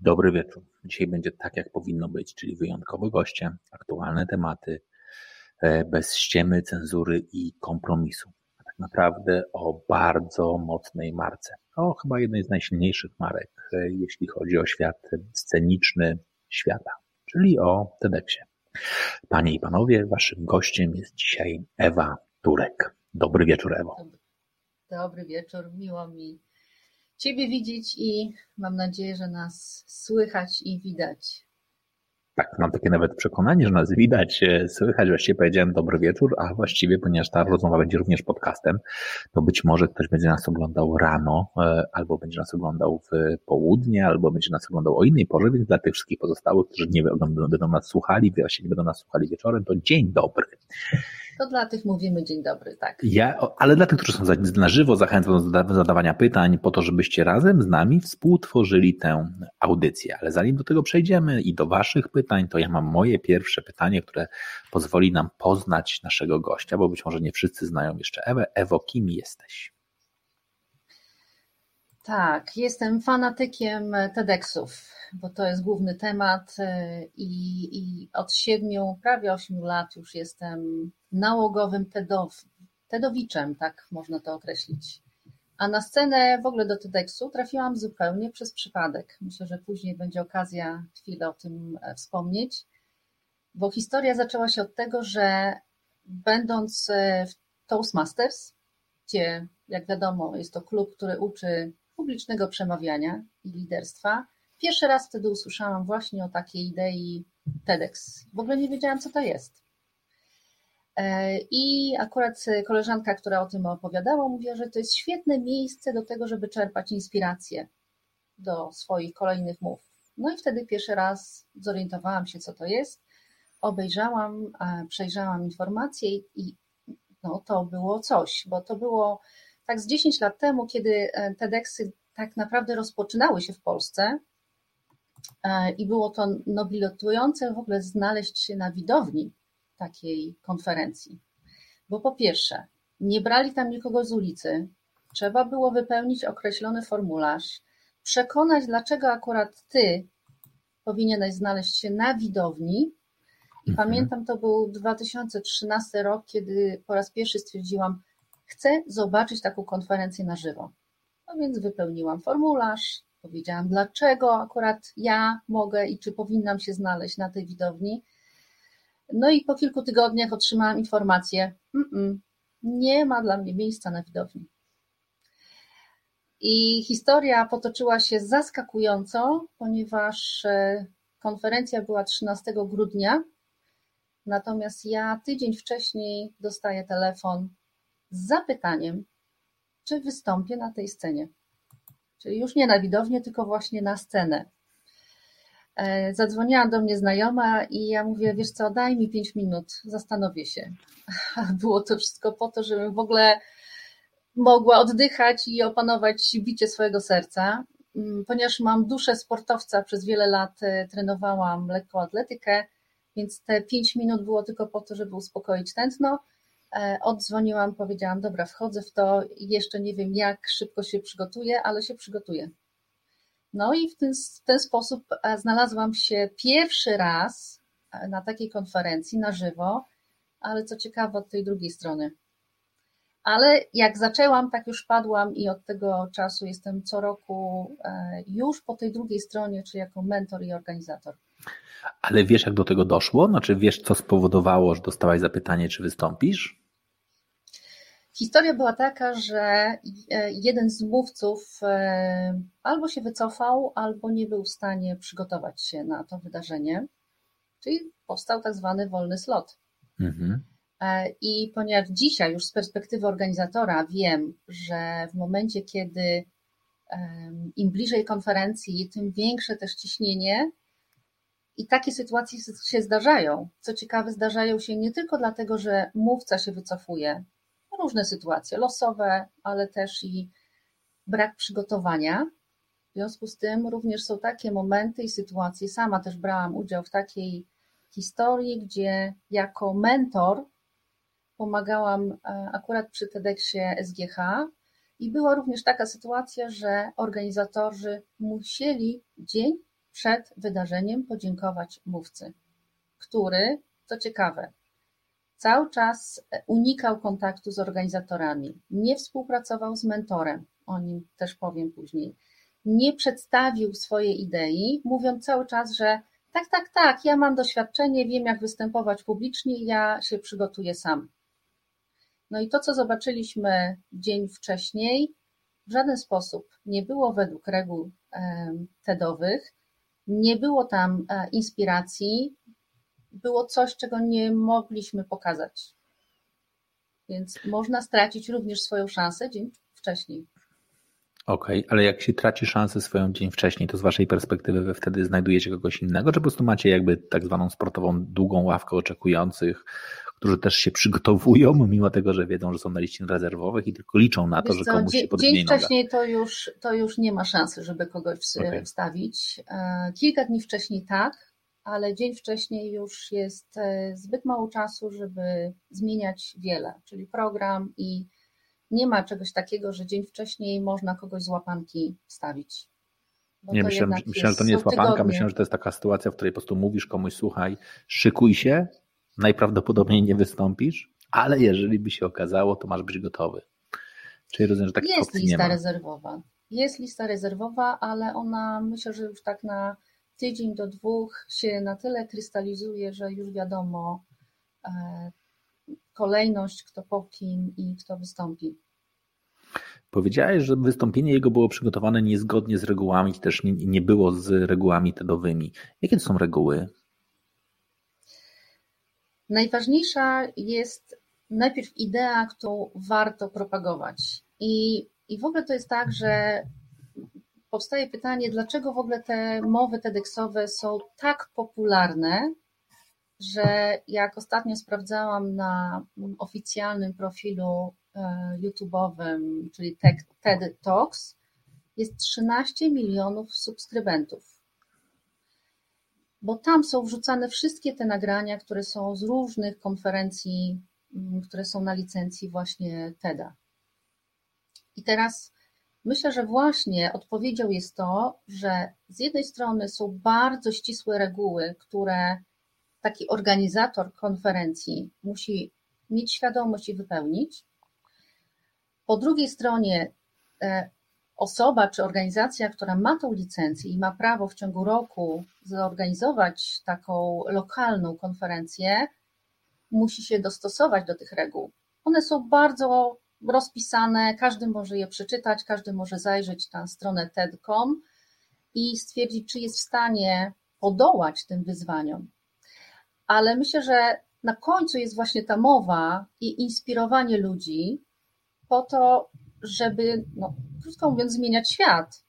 Dobry wieczór. Dzisiaj będzie tak, jak powinno być, czyli wyjątkowy goście, aktualne tematy, e, bez ściemy, cenzury i kompromisu. A tak naprawdę o bardzo mocnej marce. O chyba jednej z najsilniejszych marek, e, jeśli chodzi o świat sceniczny świata, czyli o TEDxie. Panie i panowie, waszym gościem jest dzisiaj Ewa Turek. Dobry wieczór, Ewo. Dobry wieczór, miło mi Ciebie widzieć i mam nadzieję, że nas słychać i widać. Tak, mam takie nawet przekonanie, że nas widać, e, słychać. Właściwie powiedziałem dobry wieczór, a właściwie, ponieważ ta rozmowa będzie również podcastem, to być może ktoś będzie nas oglądał rano, e, albo będzie nas oglądał w południe, albo będzie nas oglądał o innej porze, więc dla tych wszystkich pozostałych, którzy nie będą nas słuchali, właściwie nie będą nas słuchali wieczorem, to dzień dobry. To dla tych mówimy dzień dobry, tak. Ja, ale dla tych, którzy są na żywo, zachęcam do zadawania pytań po to, żebyście razem z nami współtworzyli tę audycję. Ale zanim do tego przejdziemy i do waszych pytań, to ja mam moje pierwsze pytanie, które pozwoli nam poznać naszego gościa, bo być może nie wszyscy znają jeszcze Ewę. Ewo, kim jesteś? Tak, jestem fanatykiem TEDxów, bo to jest główny temat e, i, i od siedmiu, prawie ośmiu lat już jestem nałogowym TEDow, TEDowiczem, tak można to określić. A na scenę w ogóle do TEDxu trafiłam zupełnie przez przypadek. Myślę, że później będzie okazja chwilę o tym e, wspomnieć, bo historia zaczęła się od tego, że będąc e, w Toastmasters, gdzie jak wiadomo jest to klub, który uczy publicznego przemawiania i liderstwa. Pierwszy raz wtedy usłyszałam właśnie o takiej idei TEDx. W ogóle nie wiedziałam, co to jest. E, I akurat koleżanka, która o tym opowiadała, mówiła, że to jest świetne miejsce do tego, żeby czerpać inspirację do swoich kolejnych mów. No i wtedy pierwszy raz zorientowałam się, co to jest. Obejrzałam, przejrzałam informacje i no, to było coś, bo to było tak z 10 lat temu, kiedy e, TEDxy tak naprawdę rozpoczynały się w Polsce e, i było to nobilitujące w ogóle znaleźć się na widowni takiej konferencji. Bo po pierwsze, nie brali tam nikogo z ulicy, trzeba było wypełnić określony formularz, przekonać, dlaczego akurat ty powinieneś znaleźć się na widowni. I mhm. pamiętam, to był 2013 rok, kiedy po raz pierwszy stwierdziłam, Chcę zobaczyć taką konferencję na żywo. No więc wypełniłam formularz, powiedziałam, dlaczego akurat ja mogę i czy powinnam się znaleźć na tej widowni. No i po kilku tygodniach otrzymałam informację, nie ma dla mnie miejsca na widowni. I historia potoczyła się zaskakująco, ponieważ e, konferencja była 13 grudnia, natomiast ja tydzień wcześniej dostaję telefon, z zapytaniem, czy wystąpię na tej scenie. Czyli już nie na widownię, tylko właśnie na scenę. E, zadzwoniła do mnie znajoma i ja mówię, wiesz co, daj mi pięć minut, zastanowię się. Było to wszystko po to, żebym w ogóle mogła oddychać i opanować bicie swojego serca. Mm, ponieważ mam duszę sportowca, przez wiele lat e, trenowałam lekkoatletykę, więc te pięć minut było tylko po to, żeby uspokoić tętno oddzwoniłam, powiedziałam, dobra, wchodzę w to, jeszcze nie wiem jak szybko się przygotuję, ale się przygotuję. No i w ten, w ten sposób e, znalazłam się pierwszy raz e, na takiej konferencji na żywo, ale co ciekawe od tej drugiej strony. Ale jak zaczęłam, tak już padłam i od tego czasu jestem co roku już po tej drugiej stronie, czy jako mentor i organizator. Ale wiesz, jak do tego doszło? Znaczy, wiesz, co spowodowało, że dostałaś zapytanie, czy wystąpisz? Historia była taka, że e, jeden z mówców e, albo się wycofał, albo nie był w stanie przygotować się na to wydarzenie, czyli powstał tak zwany wolny slot. Mhm. E, I ponieważ dzisiaj już z perspektywy organizatora wiem, że w momencie, kiedy im bliżej konferencji, tym większe też ciśnienie. I takie sytuacje się zdarzają. Co ciekawe, zdarzają się nie tylko dlatego, że mówca się wycofuje, różne sytuacje losowe, ale też i brak przygotowania. W związku z tym również są takie momenty i sytuacje. Sama też brałam udział w takiej historii, gdzie jako mentor pomagałam e, akurat przy TEDxie SGH i była również taka sytuacja, że organizatorzy musieli dzień przed wydarzeniem podziękować mówcy, który, co ciekawe, cały czas unikał kontaktu z organizatorami, nie współpracował z mentorem, o nim też powiem później, nie przedstawił swojej idei, mówiąc cały czas, że tak, tak, tak, ja mam doświadczenie, wiem jak występować publicznie, ja się przygotuję sam. No i to, co zobaczyliśmy dzień wcześniej, w żaden sposób nie było według reguł TEDowych, nie było tam e, inspiracji, było coś, czego nie mogliśmy pokazać. Więc można stracić również swoją szansę dzień wcześniej. Okej, okay, ale jak się traci szansę swoją dzień wcześniej, to z waszej perspektywy wy wtedy znajdujecie kogoś innego, czy po prostu macie jakby tak zwaną sportową długą ławkę oczekujących, którzy też się przygotowują, mimo tego, że wiedzą, że są na liście rezerwowych i tylko liczą na to, Wiesz że co, komuś się podwieje Dzień wcześniej to już, to już nie ma szansy, żeby kogoś okay. wstawić. E, kilka dni wcześniej tak, ale dzień wcześniej już jest e, zbyt mało czasu, żeby zmieniać wiele, czyli program i nie ma czegoś takiego, że dzień wcześniej można kogoś z łapanki wstawić. nie, myślę, myślę, że to nie jest łapanka, tygodnie. myślę, że to jest taka sytuacja, w której po prostu mówisz komuś, słuchaj, szykuj się, najprawdopodobniej nie wystąpisz, ale jeżeli by się okazało, to masz być gotowy. Czyli rozumiem, że takich Jest lista rezerwowa. Jest lista rezerwowa, ale ona myślę, że już tak na tydzień do dwóch się na tyle krystalizuje, że już wiadomo e, kolejność, kto po kim i kto wystąpi. Powiedziałeś, że wystąpienie jego było przygotowane niezgodnie z regułami, też nie, nie było z regułami TEDowymi. Jakie to są reguły? Najważniejsza jest najpierw idea, którą warto propagować. I, I w ogóle to jest tak, że powstaje pytanie, dlaczego w ogóle te mowy TEDxowe są tak popularne, że jak ostatnio sprawdzałam na oficjalnym profilu e, YouTube'owym, czyli TED Talks, jest 13 milionów subskrybentów. Bo tam są wrzucane wszystkie te nagrania, które są z różnych konferencji, które są na licencji właśnie TEDa. I teraz myślę, że właśnie odpowiedzią jest to, że z jednej strony są bardzo ścisłe reguły, które taki organizator konferencji musi mieć świadomość i wypełnić. Po drugiej stronie e, osoba czy organizacja, która ma tą licencję i ma prawo w ciągu roku zorganizować taką lokalną konferencję, musi się dostosować do tych reguł. One są bardzo rozpisane, każdy może je przeczytać, każdy może zajrzeć na stronę TED.com i stwierdzić, czy jest w stanie podołać tym wyzwaniom. Ale myślę, że na końcu jest właśnie ta mowa i inspirowanie ludzi po to, żeby, no, krótko mówiąc, zmieniać świat,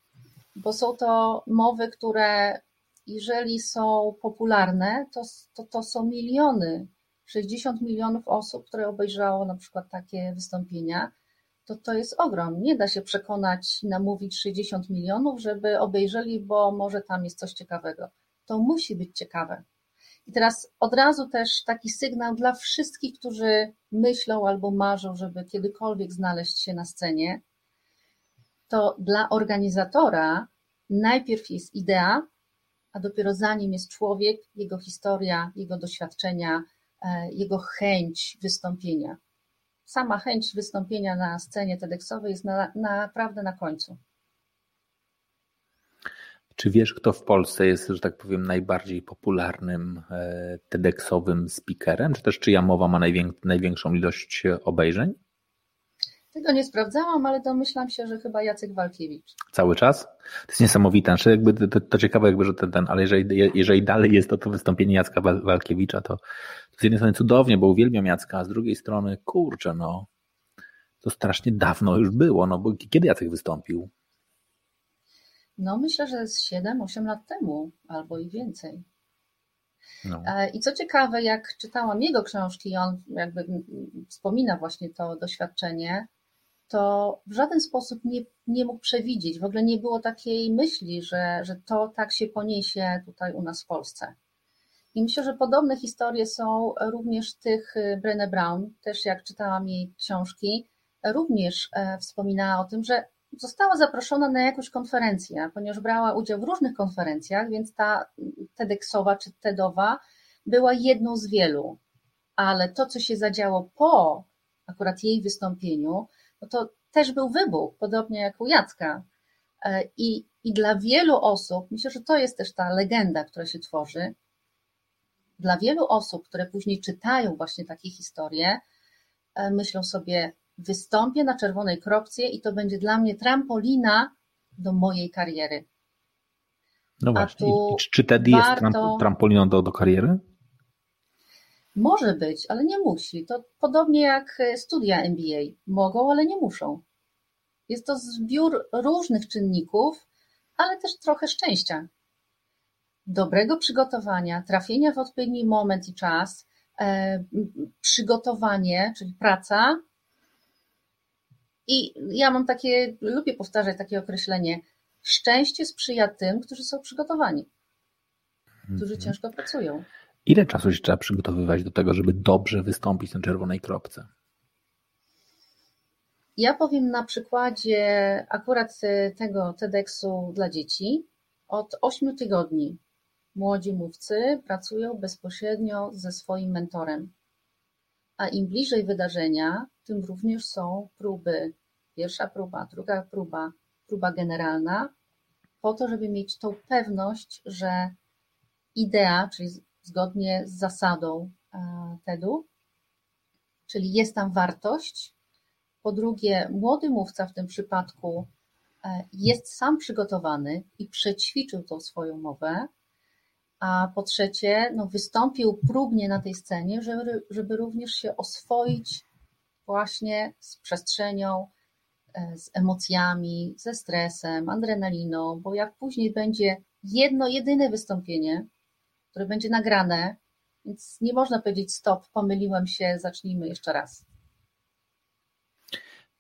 bo są to mowy, które jeżeli są popularne, to, to, to są miliony, 60 milionów osób, które obejrzało na przykład takie wystąpienia, to to jest ogrom. Nie da się przekonać namówić 60 milionów, żeby obejrzeli, bo może tam jest coś ciekawego. To musi być ciekawe. I teraz od razu też taki sygnał dla wszystkich, którzy myślą albo marzą, żeby kiedykolwiek znaleźć się na scenie, to dla organizatora najpierw jest idea, a dopiero za nim jest człowiek, jego historia, jego doświadczenia, jego chęć wystąpienia. Sama chęć wystąpienia na scenie TEDxowej jest na, naprawdę na końcu. Czy wiesz, kto w Polsce jest, że tak powiem, najbardziej popularnym e, TEDxowym speakerem? Czy też czyja mowa ma największą ilość obejrzeń? Tego nie sprawdzałam, ale domyślam się, że chyba Jacek Walkiewicz. Cały czas? To jest niesamowite. Znaczy jakby to, to ciekawe, jakby, że ten, ten ale jeżeli, jeżeli dalej jest to, to wystąpienie Jacka Walkiewicza, to, to z jednej strony cudownie, bo uwielbiam Jacka, a z drugiej strony, kurczę, no, to strasznie dawno już było, no bo kiedy Jacek wystąpił? No myślę, że z 7-8 lat temu, albo i więcej. No. E, I co ciekawe, jak czytałam jego książki, on jakby wspomina właśnie to doświadczenie, to w żaden sposób nie, nie mógł przewidzieć, w ogóle nie było takiej myśli, że, że to tak się poniesie tutaj u nas w Polsce. I myślę, że podobne historie są również tych y, Brené Brown, też jak czytałam jej książki, również e, wspominała o tym, że została zaproszona na jakąś konferencję, ponieważ brała udział w różnych konferencjach, więc ta TEDxowa czy TEDowa była jedną z wielu. Ale to, co się zadziało po akurat jej wystąpieniu, to też był wybuch, podobnie jak u Jacka. E, I, I dla wielu osób, myślę, że to jest też ta legenda, która się tworzy, dla wielu osób, które później czytają właśnie takie historie, e, myślą sobie, wystąpię na czerwonej kropce i to będzie dla mnie trampolina do mojej kariery. No właśnie, czy TED warto... jest trampoliną do, do kariery? Może być, ale nie musi. To podobnie jak e, studia MBA. Mogą, ale nie muszą. Jest to zbiór różnych czynników, ale też trochę szczęścia. Dobrego przygotowania, trafienia w odpowiedni moment i czas, e, przygotowanie, czyli praca. I ja mam takie, lubię powtarzać takie określenie: szczęście sprzyja tym, którzy są przygotowani, którzy mhm. ciężko pracują. Ile czasu się trzeba przygotowywać do tego, żeby dobrze wystąpić na czerwonej kropce? Ja powiem na przykładzie akurat e, tego TEDxu dla dzieci. Od 8 tygodni młodzi mówcy pracują bezpośrednio ze swoim mentorem. A im bliżej wydarzenia, tym również są próby. Pierwsza próba, druga próba, próba generalna, po to, żeby mieć tą pewność, że idea, czyli zgodnie z zasadą e, TED-u, czyli jest tam wartość. Po drugie, młody mówca w tym przypadku e, jest sam przygotowany i przećwiczył tą swoją mowę, a po trzecie, no, wystąpił próbnie na tej scenie, żeby, żeby również się oswoić właśnie z przestrzenią, e, z emocjami, ze stresem, adrenaliną, bo jak później będzie jedno, jedyne wystąpienie, które będzie nagrane, więc nie można powiedzieć stop, pomyliłem się, zacznijmy jeszcze raz.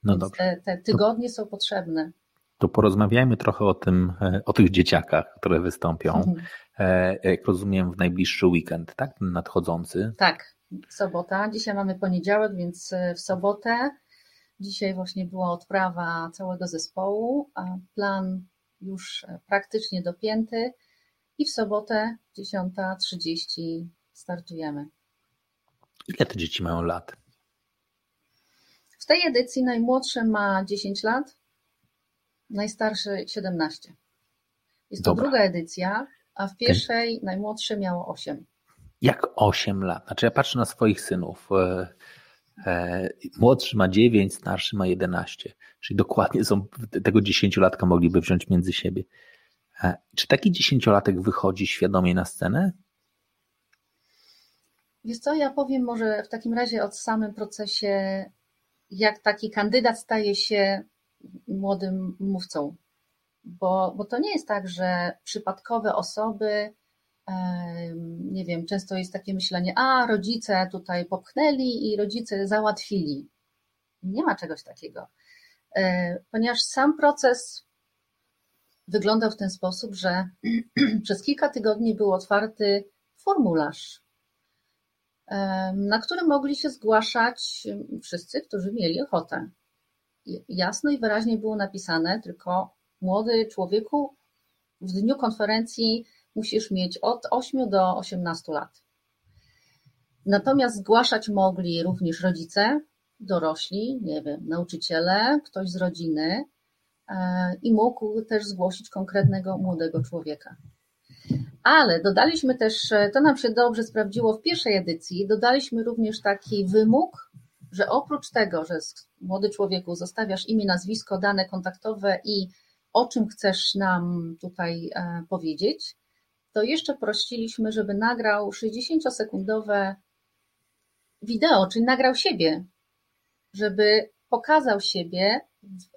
No więc dobrze. Te, te tygodnie to, są potrzebne. To porozmawiajmy trochę o tym, e, o tych dzieciakach, które wystąpią. Mhm. E, jak rozumiem, w najbliższy weekend, tak? Nadchodzący. Tak, sobota. Dzisiaj mamy poniedziałek, więc e, w sobotę. Dzisiaj właśnie była odprawa całego zespołu, a plan już praktycznie dopięty i w sobotę 10.30 startujemy. Ile te dzieci mają lat? W tej edycji najmłodszy ma 10 lat, najstarszy 17. Jest to Dobra. druga edycja, a w pierwszej okay. najmłodszy miało 8. Jak 8 lat? Znaczy ja patrzę na swoich synów. E, e, młodszy ma 9, starszy ma 11. Czyli dokładnie są, tego 10-latka mogliby wziąć między siebie. Czy taki dziesięciolatek wychodzi świadomie na scenę? Wiesz co, ja powiem może w takim razie o samym procesie, jak taki kandydat staje się młodym mówcą. Bo, bo to nie jest tak, że przypadkowe osoby, nie wiem, często jest takie myślenie, a rodzice tutaj popchnęli i rodzice załatwili. Nie ma czegoś takiego. E, ponieważ sam proces wyglądał w ten sposób, że przez kilka tygodni był otwarty formularz, na który mogli się zgłaszać wszyscy, którzy mieli ochotę. Jasno i wyraźnie było napisane, tylko młody człowieku, w dniu konferencji musisz mieć od 8 do 18 lat. Natomiast zgłaszać mogli również rodzice, dorośli, nie wiem, nauczyciele, ktoś z rodziny, i mógł też zgłosić konkretnego młodego człowieka. Ale dodaliśmy też, e, to nam się dobrze sprawdziło w pierwszej edycji, dodaliśmy również taki wymóg, że oprócz tego, że młody człowieku zostawiasz imię, nazwisko, dane kontaktowe i o czym chcesz nam tutaj e, powiedzieć, to jeszcze prosiliśmy, żeby nagrał 60-sekundowe wideo, czyli nagrał siebie, żeby pokazał siebie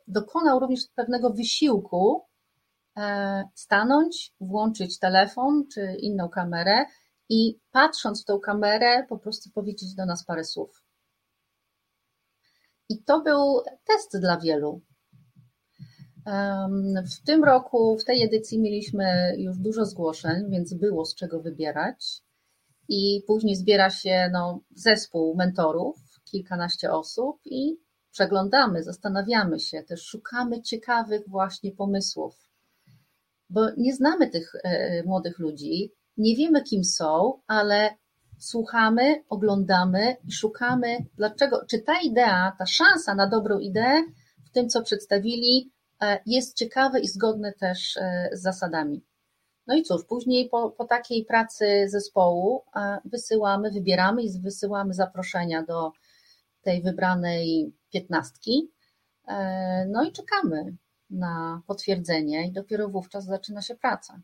dokonał również pewnego wysiłku e, stanąć, włączyć telefon czy inną kamerę i patrząc w tą kamerę, po prostu powiedzieć do nas parę słów. I to był test dla wielu. W tym roku, w tej edycji mieliśmy już dużo zgłoszeń, więc było z czego wybierać. I później zbiera się no, zespół mentorów, kilkanaście osób i przeglądamy, zastanawiamy się, też szukamy ciekawych właśnie pomysłów. Bo nie znamy tych e, młodych ludzi, nie wiemy kim są, ale słuchamy, oglądamy i szukamy, dlaczego, czy ta idea, ta szansa na dobrą ideę w tym, co przedstawili, e, jest ciekawe i zgodne też e, z zasadami. No i cóż, później po, po takiej pracy zespołu wysyłamy, wybieramy i wysyłamy zaproszenia do tej wybranej piętnastki. No i czekamy na potwierdzenie i dopiero wówczas zaczyna się praca.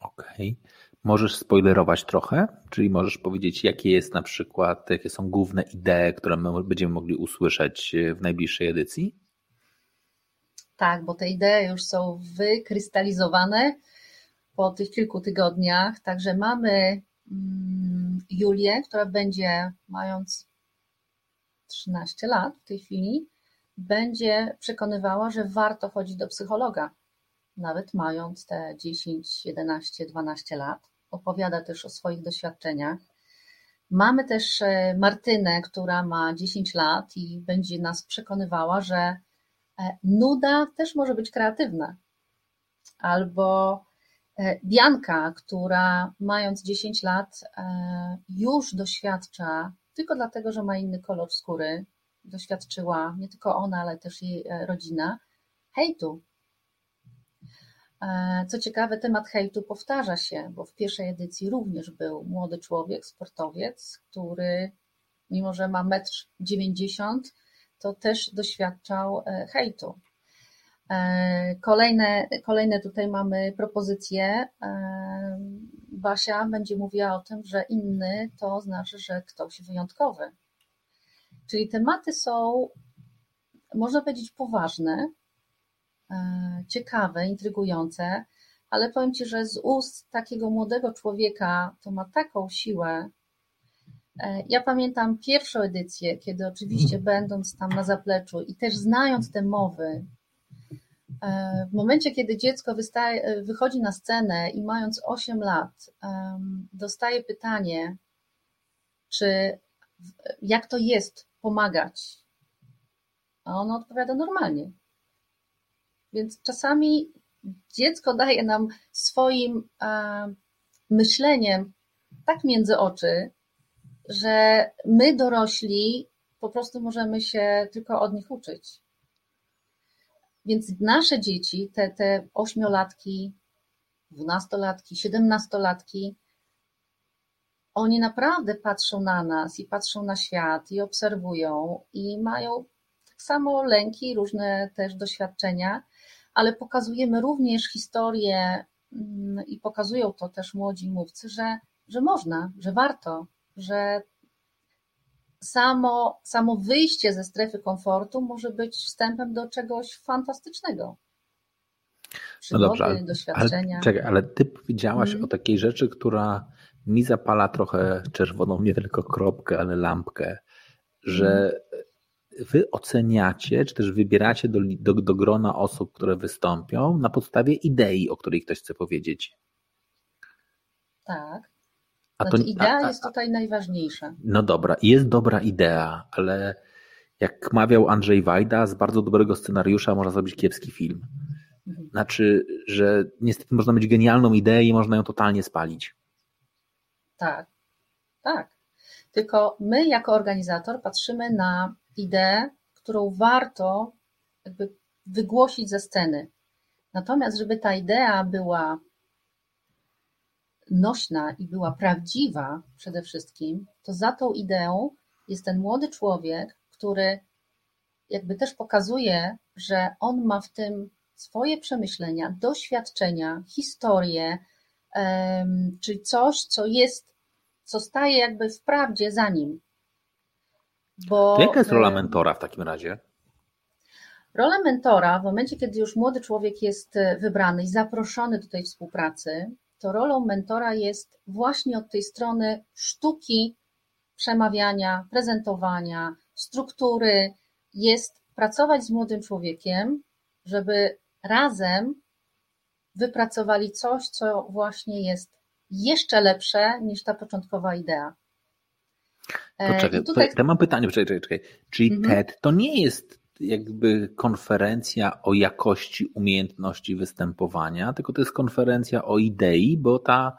Okej. Okay. Możesz spoilerować trochę? Czyli możesz powiedzieć, jakie jest na przykład, jakie są główne idee, które my będziemy mogli usłyszeć e, w najbliższej edycji? Tak, bo te idee już są wykrystalizowane po tych kilku tygodniach. Także mamy mm, Julię, która będzie, mając 13 lat w tej chwili, będzie przekonywała, że warto chodzić do psychologa nawet mając te 10, 11, 12 lat. Opowiada też o swoich doświadczeniach. Mamy też e, Martynę, która ma 10 lat i będzie nas przekonywała, że e, nuda też może być kreatywna. Albo e, Bianka, która mając 10 lat już doświadcza, tylko dlatego, że ma inny kolor skóry, doświadczyła nie tylko ona, ale też jej rodzina, hejtu E, co ciekawe, temat hejtu powtarza się, bo w pierwszej edycji również był młody człowiek, sportowiec, który mimo, że ma metr 90, to też doświadczał e, hejtu. E, kolejne, kolejne tutaj mamy propozycje. Basia będzie mówiła o tym, że inny to znaczy, że ktoś wyjątkowy. Czyli tematy są, można powiedzieć, poważne, E, ciekawe, intrygujące, ale powiem Ci, że z ust takiego młodego człowieka to ma taką siłę. E, ja pamiętam pierwszą edycję, kiedy oczywiście mhm. będąc tam na zapleczu i też znając te mowy, w momencie, kiedy dziecko wystaje, wychodzi na scenę i mając 8 lat, dostaje pytanie, czy jak to jest pomagać, a ono odpowiada normalnie. Więc czasami dziecko daje nam swoim e, myśleniem tak między oczy, że my dorośli po prostu możemy się tylko od nich uczyć. Więc nasze dzieci, te, te ośmiolatki, dwunastolatki, siedemnastolatki, oni naprawdę patrzą na nas i patrzą na świat i obserwują i mają tak samo lęki, różne też doświadczenia, ale pokazujemy również historię mm, i pokazują to też młodzi mówcy, że, że można, że warto, że samo, samo wyjście ze strefy komfortu może być wstępem do czegoś fantastycznego. Przygody, no dobrze, ale, doświadczenia. Ale, czekaj, ale ty powiedziałaś hmm. o takiej rzeczy, która mi zapala trochę czerwoną, nie tylko kropkę, ale lampkę, że hmm wy oceniacie, czy też wybieracie do, do, do grona osób, które wystąpią na podstawie idei, o której ktoś chce powiedzieć. Tak. A znaczy, to, idea a, a, jest tutaj najważniejsza. No dobra, jest dobra idea, ale jak mawiał Andrzej Wajda, z bardzo dobrego scenariusza można zrobić kiepski film. Mhm. Znaczy, że niestety można mieć genialną ideę i można ją totalnie spalić. Tak, tak. Tylko my jako organizator patrzymy na ideę, którą warto jakby wygłosić ze sceny. Natomiast, żeby ta idea była nośna i była prawdziwa przede wszystkim, to za tą ideą jest ten młody człowiek, który jakby też pokazuje, że on ma w tym swoje przemyślenia, doświadczenia, historię, czyli coś, co jest, co staje jakby w prawdzie za nim. Bo, to jaka jest rola mentora w takim razie? Rolę mentora, w momencie, kiedy już młody człowiek jest e, wybrany i zaproszony do tej współpracy, to rolą mentora jest właśnie od tej strony sztuki przemawiania, prezentowania, struktury, jest pracować z młodym człowiekiem, żeby razem wypracowali coś, co właśnie jest jeszcze lepsze niż ta początkowa idea. Poczekaj, tutaj... to ja mam pytanie, poczekaj, czekaj, czekaj. Czyli mhm. TED to nie jest jakby konferencja o jakości umiejętności występowania, tylko to jest konferencja o idei, bo ta,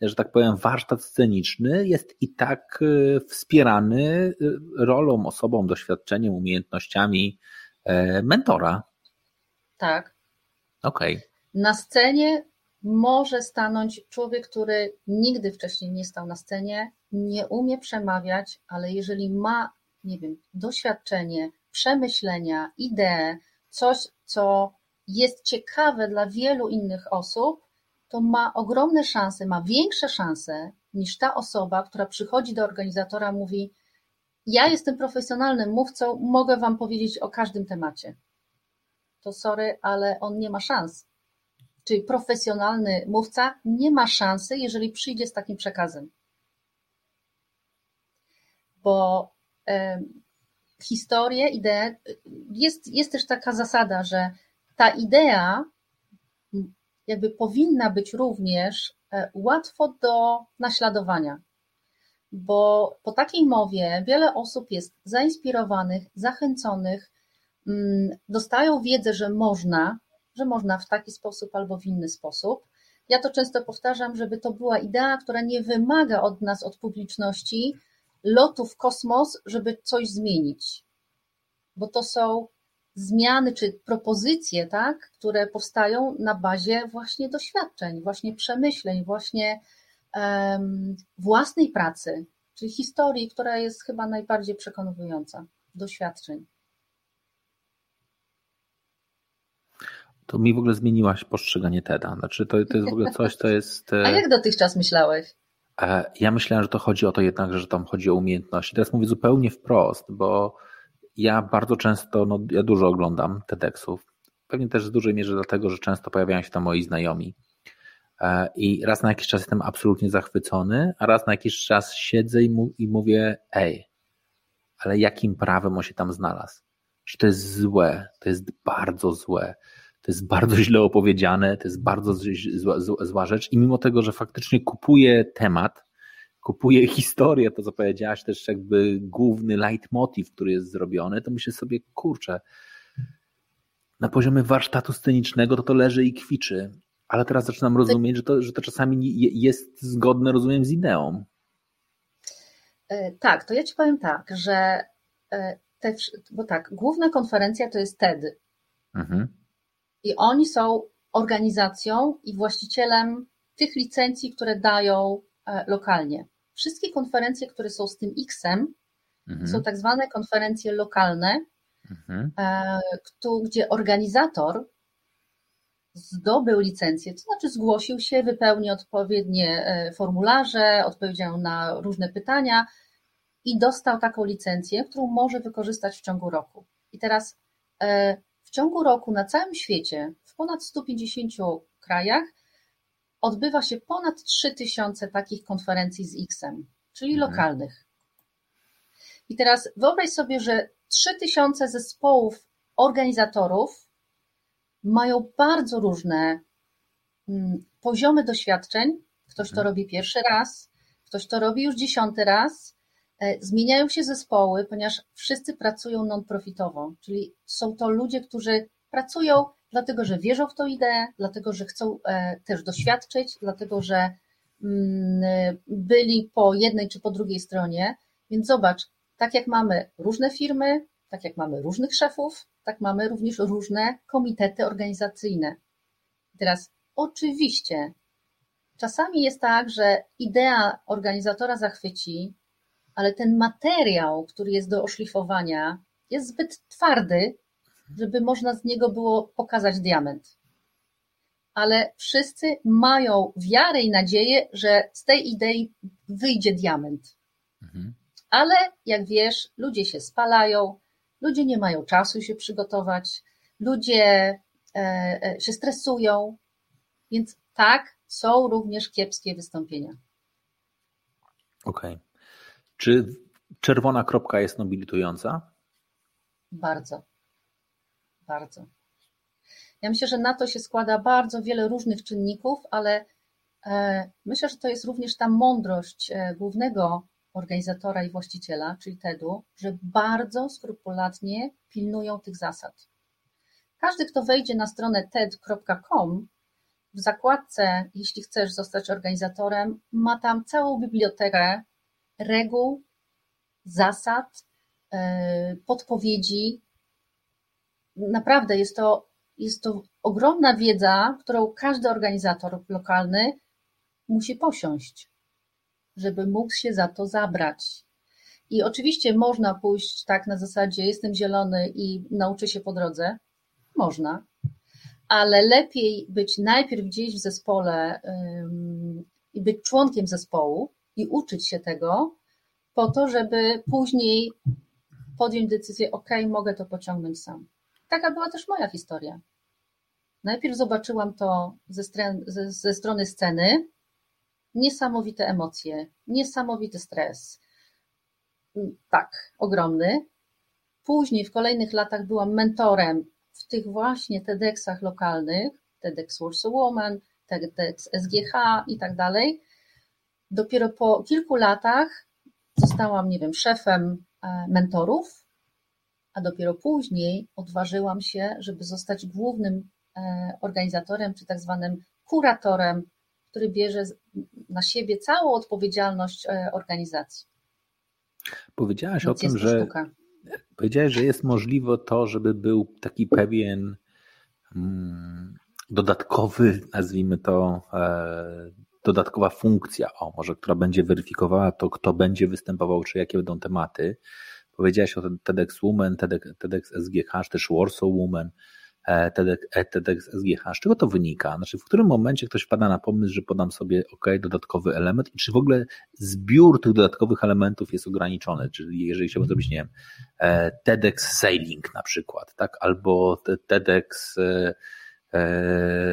że tak powiem, warsztat sceniczny jest i tak e, wspierany e, rolą, osobą, doświadczeniem, umiejętnościami e, mentora. Tak. Okej. Okay. Na scenie może stanąć człowiek, który nigdy wcześniej nie stał na scenie, nie umie przemawiać, ale jeżeli ma, nie wiem, doświadczenie, przemyślenia, ideę, coś, co jest ciekawe dla wielu innych osób, to ma ogromne szanse, ma większe szanse niż ta osoba, która przychodzi do organizatora, mówi: Ja jestem profesjonalnym mówcą, mogę Wam powiedzieć o każdym temacie. To sorry, ale on nie ma szans. Czyli profesjonalny mówca nie ma szansy, jeżeli przyjdzie z takim przekazem. Bo historię, ideę, jest, jest też taka zasada, że ta idea jakby powinna być również e, łatwo do naśladowania. Bo po takiej mowie wiele osób jest zainspirowanych, zachęconych, mm, dostają wiedzę, że można, że można w taki sposób albo w inny sposób. Ja to często powtarzam, żeby to była idea, która nie wymaga od nas, od publiczności, lotu w kosmos, żeby coś zmienić. Bo to są zmiany czy propozycje, tak, które powstają na bazie właśnie doświadczeń, właśnie przemyśleń, właśnie um, własnej pracy, czyli historii, która jest chyba najbardziej przekonująca, doświadczeń. To mi w ogóle zmieniłaś postrzeganie TEDa. Znaczy, to, to jest w ogóle coś, co jest. A jak dotychczas myślałeś? E, ja myślałem, że to chodzi o to jednak, że tam chodzi o umiejętności. Teraz mówię zupełnie wprost, bo ja bardzo często, no ja dużo oglądam TEDxów. Pewnie też w dużej mierze dlatego, że często pojawiają się tam moi znajomi. E, I raz na jakiś czas jestem absolutnie zachwycony, a raz na jakiś czas siedzę i, mu, i mówię, ej, ale jakim prawem on się tam znalazł? Że to jest złe, to jest bardzo złe to jest bardzo źle opowiedziane, to jest bardzo zła, zła, rzecz i mimo tego, że faktycznie kupuje temat, kupuje historię, to co powiedziałaś, też jakby główny leitmotiv, który jest zrobiony, to myślę sobie, kurczę, na poziomie warsztatu scenicznego to to leży i kwiczy, ale teraz zaczynam rozumieć, że to, że to czasami jest zgodne, rozumiem, z ideą. E, tak, to ja ci powiem tak, że e, te, bo tak, główna konferencja to jest TED. Mhm. I oni są organizacją i właścicielem tych licencji, które dają e, lokalnie. Wszystkie konferencje, które są z tym X-em, mhm. są tak zwane konferencje lokalne, mhm. E, gdzie organizator zdobył licencję, to znaczy zgłosił się, wypełnił odpowiednie e, formularze, odpowiedział na różne pytania i dostał taką licencję, którą może wykorzystać w ciągu roku. I teraz ciągu roku na całym świecie, w ponad 150 krajach, odbywa się ponad 3000 takich konferencji z X-em, czyli mhm. lokalnych. I teraz wyobraź sobie, że 3000 zespołów organizatorów mają bardzo różne mm, poziomy doświadczeń. Ktoś to mhm. robi pierwszy raz, ktoś to robi już dziesiąty raz, zmieniają się zespoły, ponieważ wszyscy pracują non-profitowo, czyli są to ludzie, którzy pracują dlatego, że wierzą w tą ideę, dlatego, że chcą e, też doświadczyć, dlatego, że mm, byli po jednej czy po drugiej stronie. Więc zobacz, tak jak mamy różne firmy, tak jak mamy różnych szefów, tak mamy również różne komitety organizacyjne. Teraz oczywiście czasami jest tak, że idea organizatora zachwyci, ale ten materiał, który jest do oszlifowania, jest zbyt twardy, żeby można z niego było pokazać diament. Ale wszyscy mają wiarę i nadzieję, że z tej idei wyjdzie diament. Mhm. Ale jak wiesz, ludzie się spalają, ludzie nie mają czasu się przygotować, ludzie e, e, się stresują, więc tak, są również kiepskie wystąpienia. Okej. Okay. Czy czerwona kropka jest nobilitująca? Bardzo. Bardzo. Ja myślę, że na to się składa bardzo wiele różnych czynników, ale e, myślę, że to jest również ta mądrość e, głównego organizatora i właściciela, czyli TED-u, że bardzo skrupulatnie pilnują tych zasad. Każdy, kto wejdzie na stronę ted.com, w zakładce, jeśli chcesz zostać organizatorem, ma tam całą bibliotekę reguł, zasad, e, podpowiedzi. Naprawdę jest to, jest to ogromna wiedza, którą każdy organizator lokalny musi posiąść, żeby mógł się za to zabrać. I oczywiście można pójść tak na zasadzie jestem zielony i nauczę się po drodze. Można, ale lepiej być najpierw gdzieś w zespole i być członkiem zespołu i uczyć się tego, po to, żeby później podjąć decyzję, ok, mogę to pociągnąć sam. Taka była też moja historia. Najpierw zobaczyłam to ze, ze, ze strony sceny, niesamowite emocje, niesamowity stres. Tak, ogromny. Później w kolejnych latach byłam mentorem w tych właśnie TEDxach lokalnych, TEDx Warsaw Woman, TEDx SGH i tak dalej. Dopiero po kilku latach zostałam, nie wiem, szefem e, mentorów, a dopiero później odważyłam się, żeby zostać głównym e, organizatorem, czy tak zwanym kuratorem, który bierze na siebie całą odpowiedzialność e, organizacji. Powiedziałaś Więc o tym, że sztuka. powiedziałaś, że jest możliwe to, żeby był taki pewien mm, dodatkowy, nazwijmy to, dodatkowa funkcja, o może, która będzie weryfikowała to, kto będzie występował, czy jakie będą tematy. Powiedziałaś o TEDx Women, TEDx, TEDx SGH, też Warsaw Women, e, TEDx, e, TEDx SGH. Z czego to wynika? Znaczy, w którym momencie ktoś wpada na pomysł, że podam sobie OK, dodatkowy element i czy w ogóle zbiór tych dodatkowych elementów jest ograniczony? Czyli jeżeli chciałbym zrobić, nie wiem, e, TEDx Sailing na przykład, tak? Albo TEDx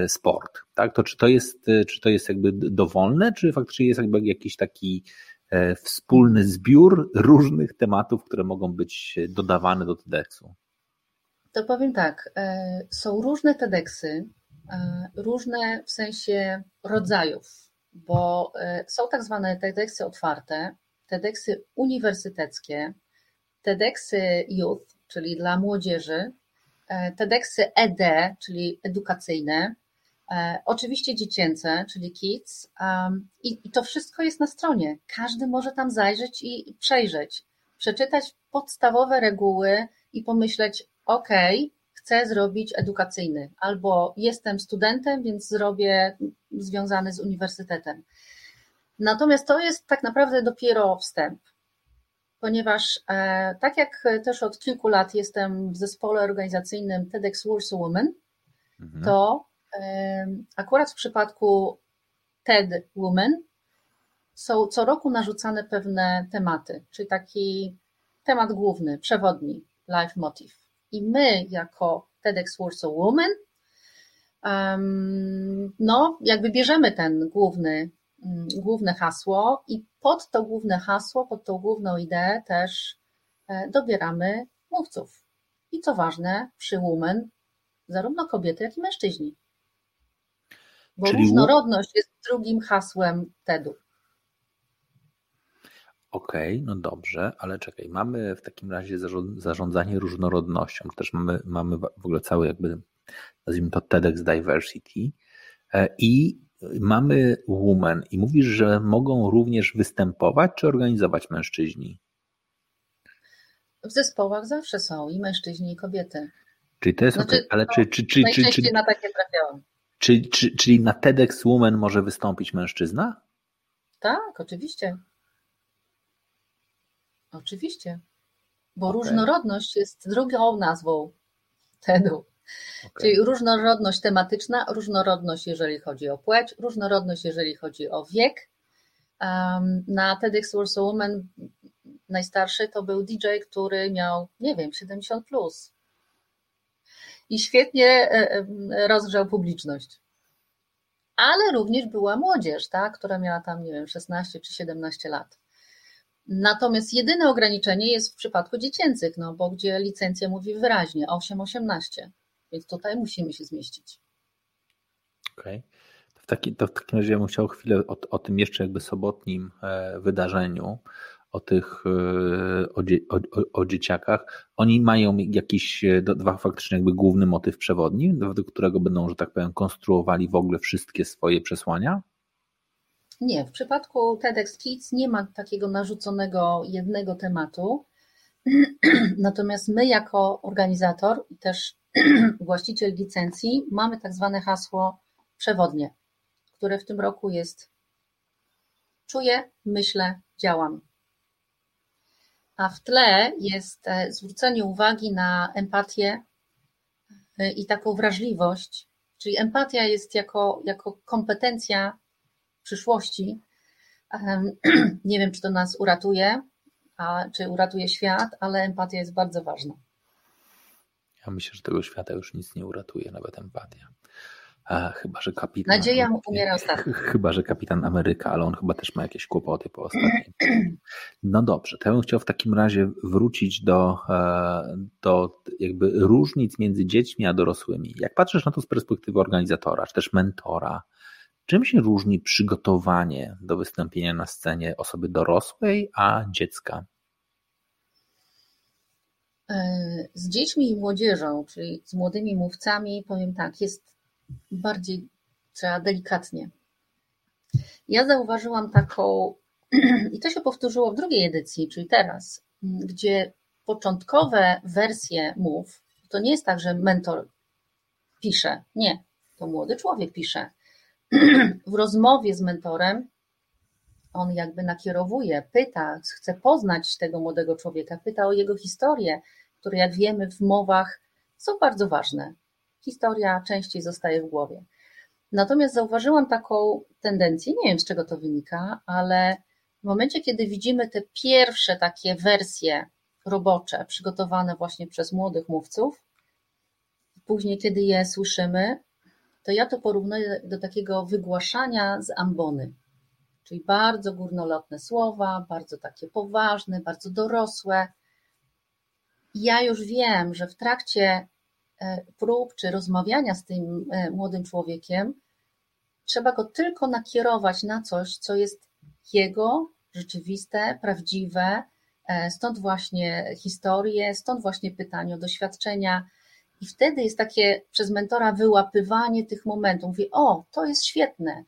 sport, tak? To czy to jest, e, czy to jest jakby dowolne, czy faktycznie jest jakby jakiś taki e, wspólny zbiór różnych tematów, które mogą być dodawane do TEDxu? To powiem tak, są różne TEDxy, różne w sensie rodzajów, bo są tak zwane TEDxy otwarte, TEDxy uniwersyteckie, TEDxy youth, czyli dla młodzieży, E, TEDxy ED, czyli edukacyjne, e, oczywiście dziecięce, czyli kids i to wszystko jest na stronie. Każdy może tam zajrzeć i przejrzeć, przeczytać podstawowe reguły i pomyśleć, ok, chcę zrobić edukacyjny, albo jestem studentem, więc zrobię związany z uniwersytetem. Natomiast to jest tak naprawdę dopiero wstęp ponieważ e, tak jak też od kilku lat jestem w zespole organizacyjnym TEDx Warsaw Women, mhm. to e, akurat w przypadku TED Women są co roku narzucane pewne tematy, czyli taki temat główny, przewodni, life motive. I my jako TEDx Warsaw Women no, jakby bierzemy ten główny główne hasło i pod to główne hasło, pod tą główną ideę też e, dobieramy mówców. I co ważne, przy Women zarówno kobiety, jak i mężczyźni. Bo Czyli różnorodność jest drugim hasłem TED-u. Okej, okay, no dobrze, ale czekaj, mamy w takim razie zarządzanie różnorodnością, też mamy, mamy w ogóle cały jakby, nazwijmy to TEDx Diversity e, i mamy women i mówisz, że mogą również występować czy organizować mężczyźni? W zespołach zawsze są i mężczyźni, i kobiety. Czyli to jest znaczy, okay. ale czy, czy, czy, czy, czy, na takie trafiałam. Czy, czy, czyli na TEDx Women może wystąpić mężczyzna? Tak, oczywiście. Oczywiście. Bo okay. różnorodność jest drugą nazwą TEDu. Okay. Czyli różnorodność tematyczna, różnorodność jeżeli chodzi o płeć, różnorodność jeżeli chodzi o wiek. Na TEDx Warsaw Woman najstarszy to był DJ, który miał, nie wiem, 70 plus. i świetnie rozgrzał publiczność. Ale również była młodzież, tak, która miała tam, nie wiem, 16 czy 17 lat. Natomiast jedyne ograniczenie jest w przypadku dziecięcych, no bo gdzie licencja mówi wyraźnie 8-18, więc tutaj musimy się zmieścić. Okej. Okay. To, w taki, to w takim razie ja bym chciał chwilę o, o tym jeszcze jakby sobotnim e, wydarzeniu, o tych, e, o, o, o, dzieciakach. Oni mają jakiś e, dwa faktycznie jakby główny motyw przewodni, do którego będą, że tak powiem, konstruowali w ogóle wszystkie swoje przesłania? Nie, w przypadku TEDx Kids nie ma takiego narzuconego jednego tematu. Natomiast my, jako organizator i też właściciel licencji, mamy tak zwane hasło przewodnie, które w tym roku jest czuję, myślę, działam. A w tle jest e, zwrócenie uwagi na empatię e, i taką wrażliwość, czyli empatia jest jako, jako kompetencja przyszłości. Nie wiem, czy to nas uratuje, a czy uratuje świat, ale empatia jest bardzo ważna. Ja myślę, że tego świata już nic nie uratuje, nawet empatia. A, chyba, że kapitan. Nadzieja umiera ostatnio. Chyba, że kapitan Ameryka, ale on chyba też ma jakieś kłopoty po ostatnim. No dobrze, to ja bym chciał w takim razie wrócić do, e, do jakby różnic między dziećmi a dorosłymi. Jak patrzysz na to z perspektywy organizatora, czy też mentora, Czym się różni przygotowanie do wystąpienia na scenie osoby dorosłej, a dziecka? E, z dziećmi i młodzieżą, czyli z młodymi mówcami, powiem tak, jest bardziej trzeba delikatnie. Ja zauważyłam taką, i to się powtórzyło w drugiej edycji, czyli teraz, gdzie początkowe wersje mów, to nie jest tak, że mentor pisze. Nie, to młody człowiek pisze w rozmowie z mentorem on jakby nakierowuje, pyta, chce poznać tego młodego człowieka, pyta o jego historię, które jak wiemy w mowach są bardzo ważne. Historia częściej zostaje w głowie. Natomiast zauważyłam taką tendencję, nie wiem z czego to wynika, ale w momencie, kiedy widzimy te pierwsze takie wersje robocze, przygotowane właśnie przez młodych mówców, później, kiedy je słyszymy, to ja to porównuję do takiego wygłaszania z ambony. Czyli bardzo górnolotne słowa, bardzo takie poważne, bardzo dorosłe. Ja już wiem, że w trakcie e, prób czy rozmawiania z tym e, młodym człowiekiem trzeba go tylko nakierować na coś, co jest jego rzeczywiste, prawdziwe. E, stąd właśnie historie, stąd właśnie pytanie o doświadczenia, i wtedy jest takie przez mentora wyłapywanie tych momentów. Mówi, o, to jest świetne,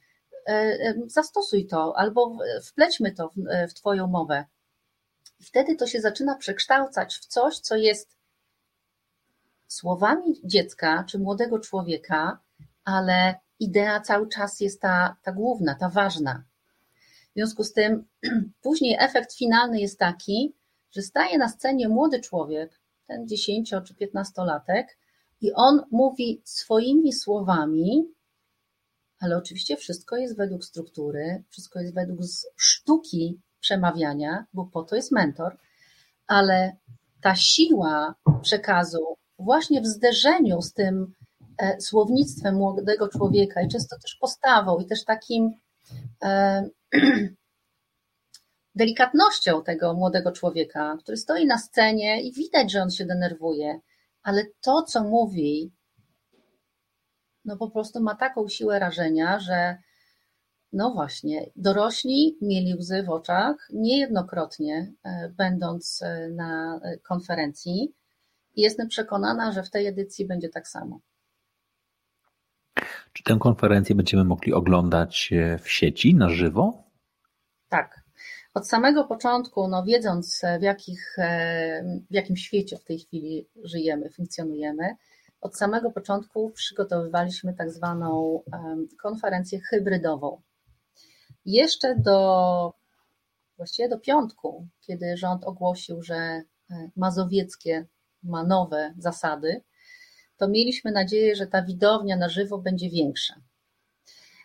e, e, zastosuj to, albo wplećmy to w, e, w Twoją mowę. I wtedy to się zaczyna przekształcać w coś, co jest słowami dziecka czy młodego człowieka, ale idea cały czas jest ta, ta główna, ta ważna. W związku z tym, później efekt finalny jest taki, że staje na scenie młody człowiek, ten 10 czy 15-latek, i on mówi swoimi słowami, ale oczywiście wszystko jest według struktury, wszystko jest według sztuki przemawiania, bo po to jest mentor, ale ta siła przekazu właśnie w zderzeniu z tym e, słownictwem młodego człowieka i często też postawą i też takim e, delikatnością tego młodego człowieka, który stoi na scenie i widać, że on się denerwuje, ale to, co mówi, no po prostu ma taką siłę rażenia, że no właśnie, dorośli mieli łzy w oczach niejednokrotnie, e, będąc e, na konferencji. I jestem przekonana, że w tej edycji będzie tak samo. Czy tę konferencję będziemy mogli oglądać e, w sieci na żywo? Tak. Od samego początku, no wiedząc w, jakich, e, w jakim świecie w tej chwili żyjemy, funkcjonujemy, od samego początku przygotowywaliśmy tak zwaną konferencję hybrydową. Jeszcze do właściwie do piątku, kiedy rząd ogłosił, że e, mazowieckie ma nowe zasady, to mieliśmy nadzieję, że ta widownia na żywo będzie większa.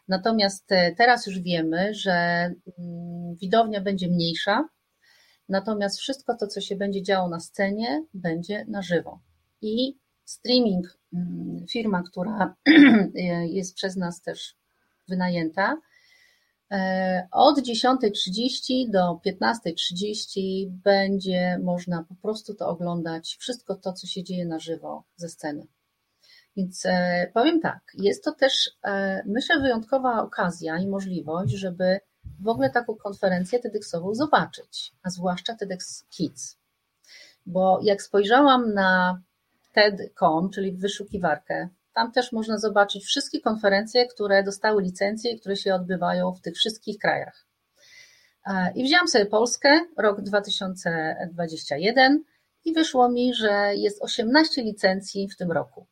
Natomiast e, teraz już wiemy, że mm, widownia będzie mniejsza, natomiast wszystko to, co się będzie działo na scenie, będzie na żywo. I streaming, mm, firma, która jest przez nas też wynajęta, e, od 10.30 do 15.30 będzie można po prostu to oglądać, wszystko to, co się dzieje na żywo ze sceny. Więc e, powiem tak, jest to też, e, myślę, wyjątkowa okazja i możliwość, żeby w ogóle taką konferencję TEDxową zobaczyć, a zwłaszcza TEDx Kids. Bo jak spojrzałam na TED.com, czyli wyszukiwarkę, tam też można zobaczyć wszystkie konferencje, które dostały licencję i które się odbywają w tych wszystkich krajach. E, I wziąłam sobie Polskę, rok 2021 i wyszło mi, że jest 18 licencji w tym roku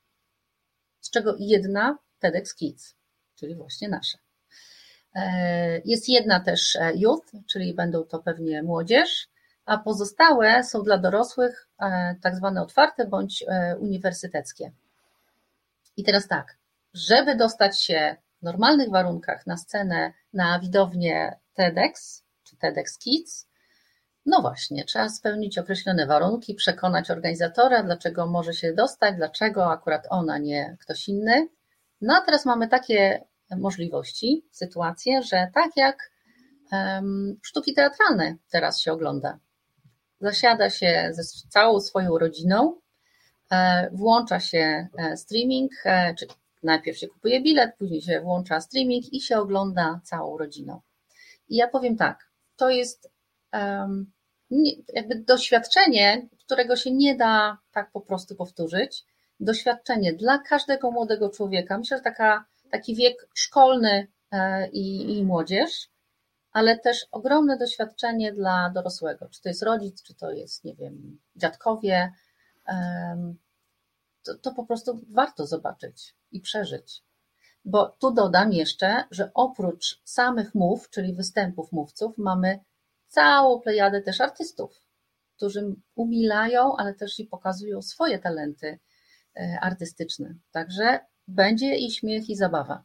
czego jedna TEDx Kids, czyli właśnie nasza. E, jest jedna też e, youth, czyli będą to pewnie młodzież, a pozostałe są dla dorosłych, e, tak zwane otwarte bądź uniwersyteckie. I teraz tak, żeby dostać się w normalnych warunkach na scenę, na widownię TEDx czy TEDx Kids, no właśnie, trzeba spełnić określone warunki, przekonać organizatora, dlaczego może się dostać, dlaczego akurat ona, nie ktoś inny. No a teraz mamy takie możliwości, sytuacje, że tak jak um, sztuki teatralne teraz się ogląda. Zasiada się ze całą swoją rodziną, e, włącza się e, streaming, e, czy najpierw się kupuje bilet, później się włącza streaming i się ogląda całą rodziną. I ja powiem tak, to jest jakby doświadczenie, którego się nie da tak po prostu powtórzyć. Doświadczenie dla każdego młodego człowieka. Myślę, że taka, taki wiek szkolny e, i, i młodzież, ale też ogromne doświadczenie dla dorosłego. Czy to jest rodzic, czy to jest, nie wiem, dziadkowie. To, to po prostu warto zobaczyć i przeżyć. Bo tu dodam jeszcze, że oprócz samych mów, czyli występów mówców, mamy całą plejadę też artystów, którzy umilają, ale też i pokazują swoje talenty e, artystyczne. Także będzie i śmiech, i zabawa.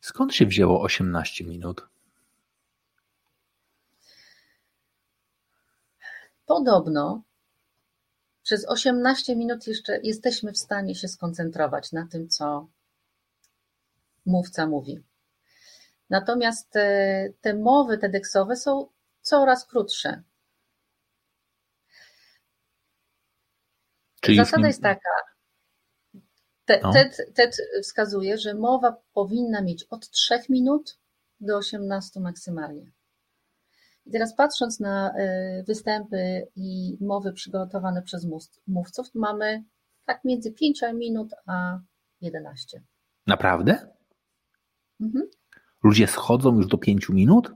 Skąd się wzięło 18 minut? Podobno przez 18 minut jeszcze jesteśmy w stanie się skoncentrować na tym, co mówca mówi. Natomiast e, te mowy TEDxowe są coraz krótsze. Czyli Zasada jest taka, no. TED, TED wskazuje, że mowa powinna mieć od 3 minut do 18 maksymalnie. I teraz patrząc na e, występy i mowy przygotowane przez mówców, mamy tak między 5 minut a 11. Naprawdę? Mhm. Ludzie schodzą już do pięciu minut?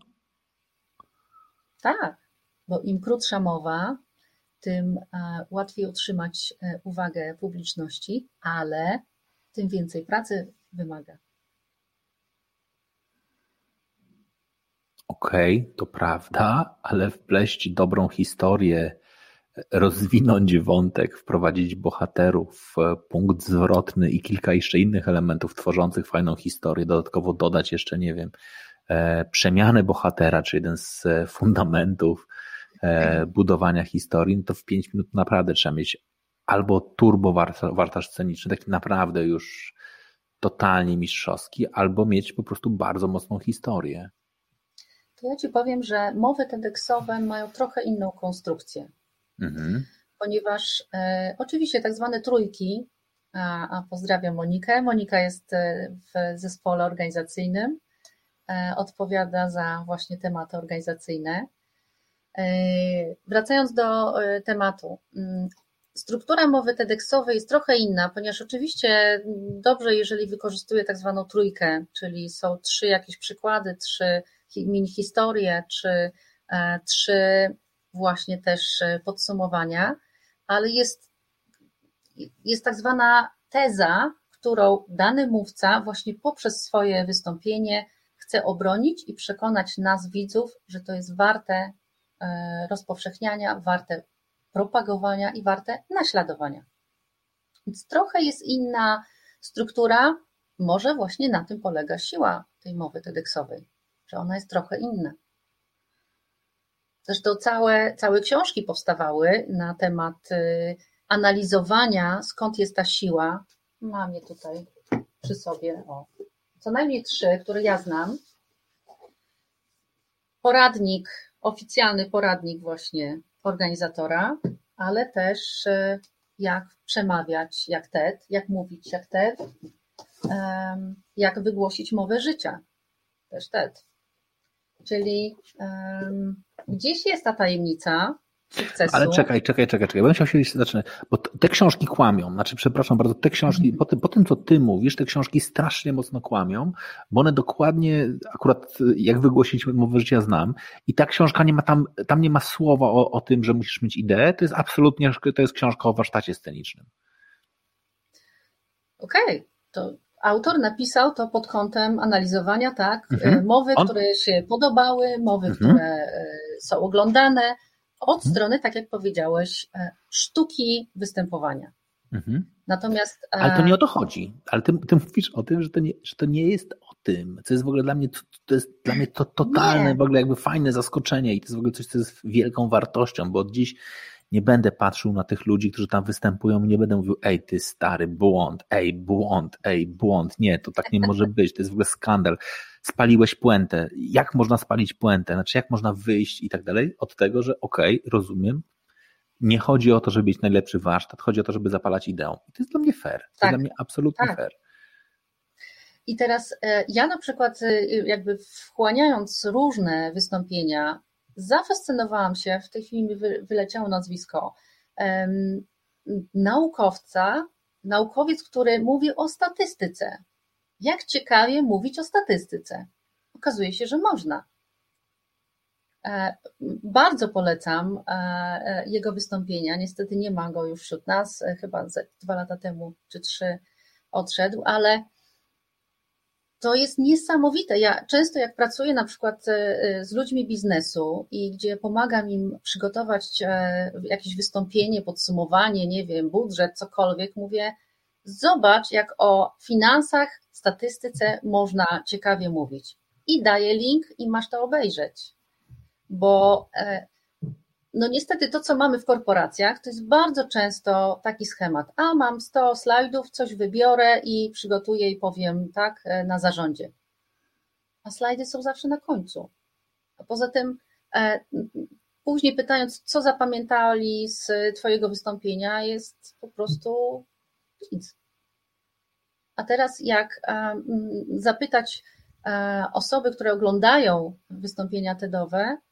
Tak, bo im krótsza mowa, tym e, łatwiej utrzymać e, uwagę publiczności, ale tym więcej pracy wymaga. Okej, okay, to prawda, ale wpleść dobrą historię, rozwinąć wątek, wprowadzić bohaterów, e, punkt zwrotny i kilka jeszcze innych elementów tworzących fajną historię, dodatkowo dodać jeszcze, nie wiem, e, przemianę bohatera, czy jeden z e, fundamentów budowania historii, no to w pięć minut naprawdę trzeba mieć albo turbo wartaż sceniczny, taki naprawdę już totalnie mistrzowski, albo mieć po prostu bardzo mocną historię. To ja Ci powiem, że mowy TEDxowe mają trochę inną konstrukcję. Mhm. Ponieważ e, oczywiście tak zwane trójki, a, a pozdrawiam Monikę. Monika jest e, w zespole organizacyjnym, e, odpowiada za właśnie tematy organizacyjne. E, wracając do e, tematu. Mm, struktura mowy TEDxowej jest trochę inna, ponieważ oczywiście dobrze, jeżeli wykorzystuję tak zwaną trójkę, czyli są trzy jakieś przykłady, trzy mini historie, czy trzy właśnie też e, podsumowania, ale jest, jest tak zwana teza, którą dany mówca właśnie poprzez swoje wystąpienie chce obronić i przekonać nas, widzów, że to jest warte e, rozpowszechniania, warte propagowania i warte naśladowania. Więc trochę jest inna struktura, może właśnie na tym polega siła tej mowy TEDxowej, że ona jest trochę inna. Zresztą całe, całe książki powstawały na temat y, analizowania, skąd jest ta siła. Mam je tutaj przy sobie. O. Co najmniej trzy, które ja znam. Poradnik, oficjalny poradnik właśnie organizatora, ale też e, jak przemawiać jak TED, jak mówić jak TED, jak wygłosić mowę życia, też TED. Czyli gdzieś jest ta tajemnica, sukcesu. Ale czekaj, czekaj, czekaj, czekaj. Będę chciał się zacząć, bo te książki kłamią. Znaczy, przepraszam bardzo, te książki, mm. po, tym, po tym, co ty mówisz, te książki strasznie mocno kłamią, bo one dokładnie, akurat jak wygłosić mowę życia znam i ta książka nie ma tam, tam nie ma słowa o, o tym, że musisz mieć ideę, to jest absolutnie, to jest książka o warsztacie scenicznym. Okej, okay. to autor napisał to pod kątem analizowania, tak, mhm. mowy, On... które się podobały, mowy, mhm. które e, są oglądane, od mhm. strony, tak jak powiedziałeś, e, sztuki występowania. Mhm. Natomiast. E, Ale to nie o to chodzi. Ale ty, ty mówisz o tym, że to, nie, że to nie jest o tym, co jest w ogóle dla mnie, to jest dla mnie to totalne, nie. w ogóle jakby fajne zaskoczenie i to jest w ogóle coś, co jest wielką wartością, bo dziś nie będę patrzył na tych ludzi, którzy tam występują i nie będę mówił, ej, ty stary, błąd, ej, błąd, ej, błąd. Nie, to tak nie może być, to jest w ogóle skandal. Spaliłeś puentę. Jak można spalić puentę? Znaczy, jak można wyjść i tak dalej od tego, że okej, okay, rozumiem, nie chodzi o to, żeby mieć najlepszy warsztat, chodzi o to, żeby zapalać ideą. I to jest dla mnie fair. To tak. jest dla mnie absolutnie tak. fair. I teraz e, ja na przykład, e, jakby wchłaniając różne wystąpienia zafascynowałam się, w tej chwili mi wyleciało nazwisko, naukowca, naukowiec, który mówi o statystyce. Jak ciekawie mówić o statystyce? Okazuje się, że można. E, bardzo polecam e, e, jego wystąpienia. Niestety nie ma go już wśród nas, chyba dwa lata temu czy trzy odszedł, ale to jest niesamowite. Ja często jak pracuję na przykład e, z ludźmi biznesu i gdzie pomagam im przygotować e, jakieś wystąpienie, podsumowanie, nie wiem, budżet, cokolwiek, mówię, zobacz jak o finansach, statystyce można ciekawie mówić. I daję link i masz to obejrzeć. Bo e, no niestety to, co mamy w korporacjach, to jest bardzo często taki schemat. A mam 100 slajdów, coś wybiorę i przygotuję i powiem tak e, na zarządzie. A slajdy są zawsze na końcu. A poza tym, e, później pytając, co zapamiętali z Twojego wystąpienia, jest po prostu nic. A teraz, jak e, zapytać osoby, które oglądają wystąpienia TEDowe, E,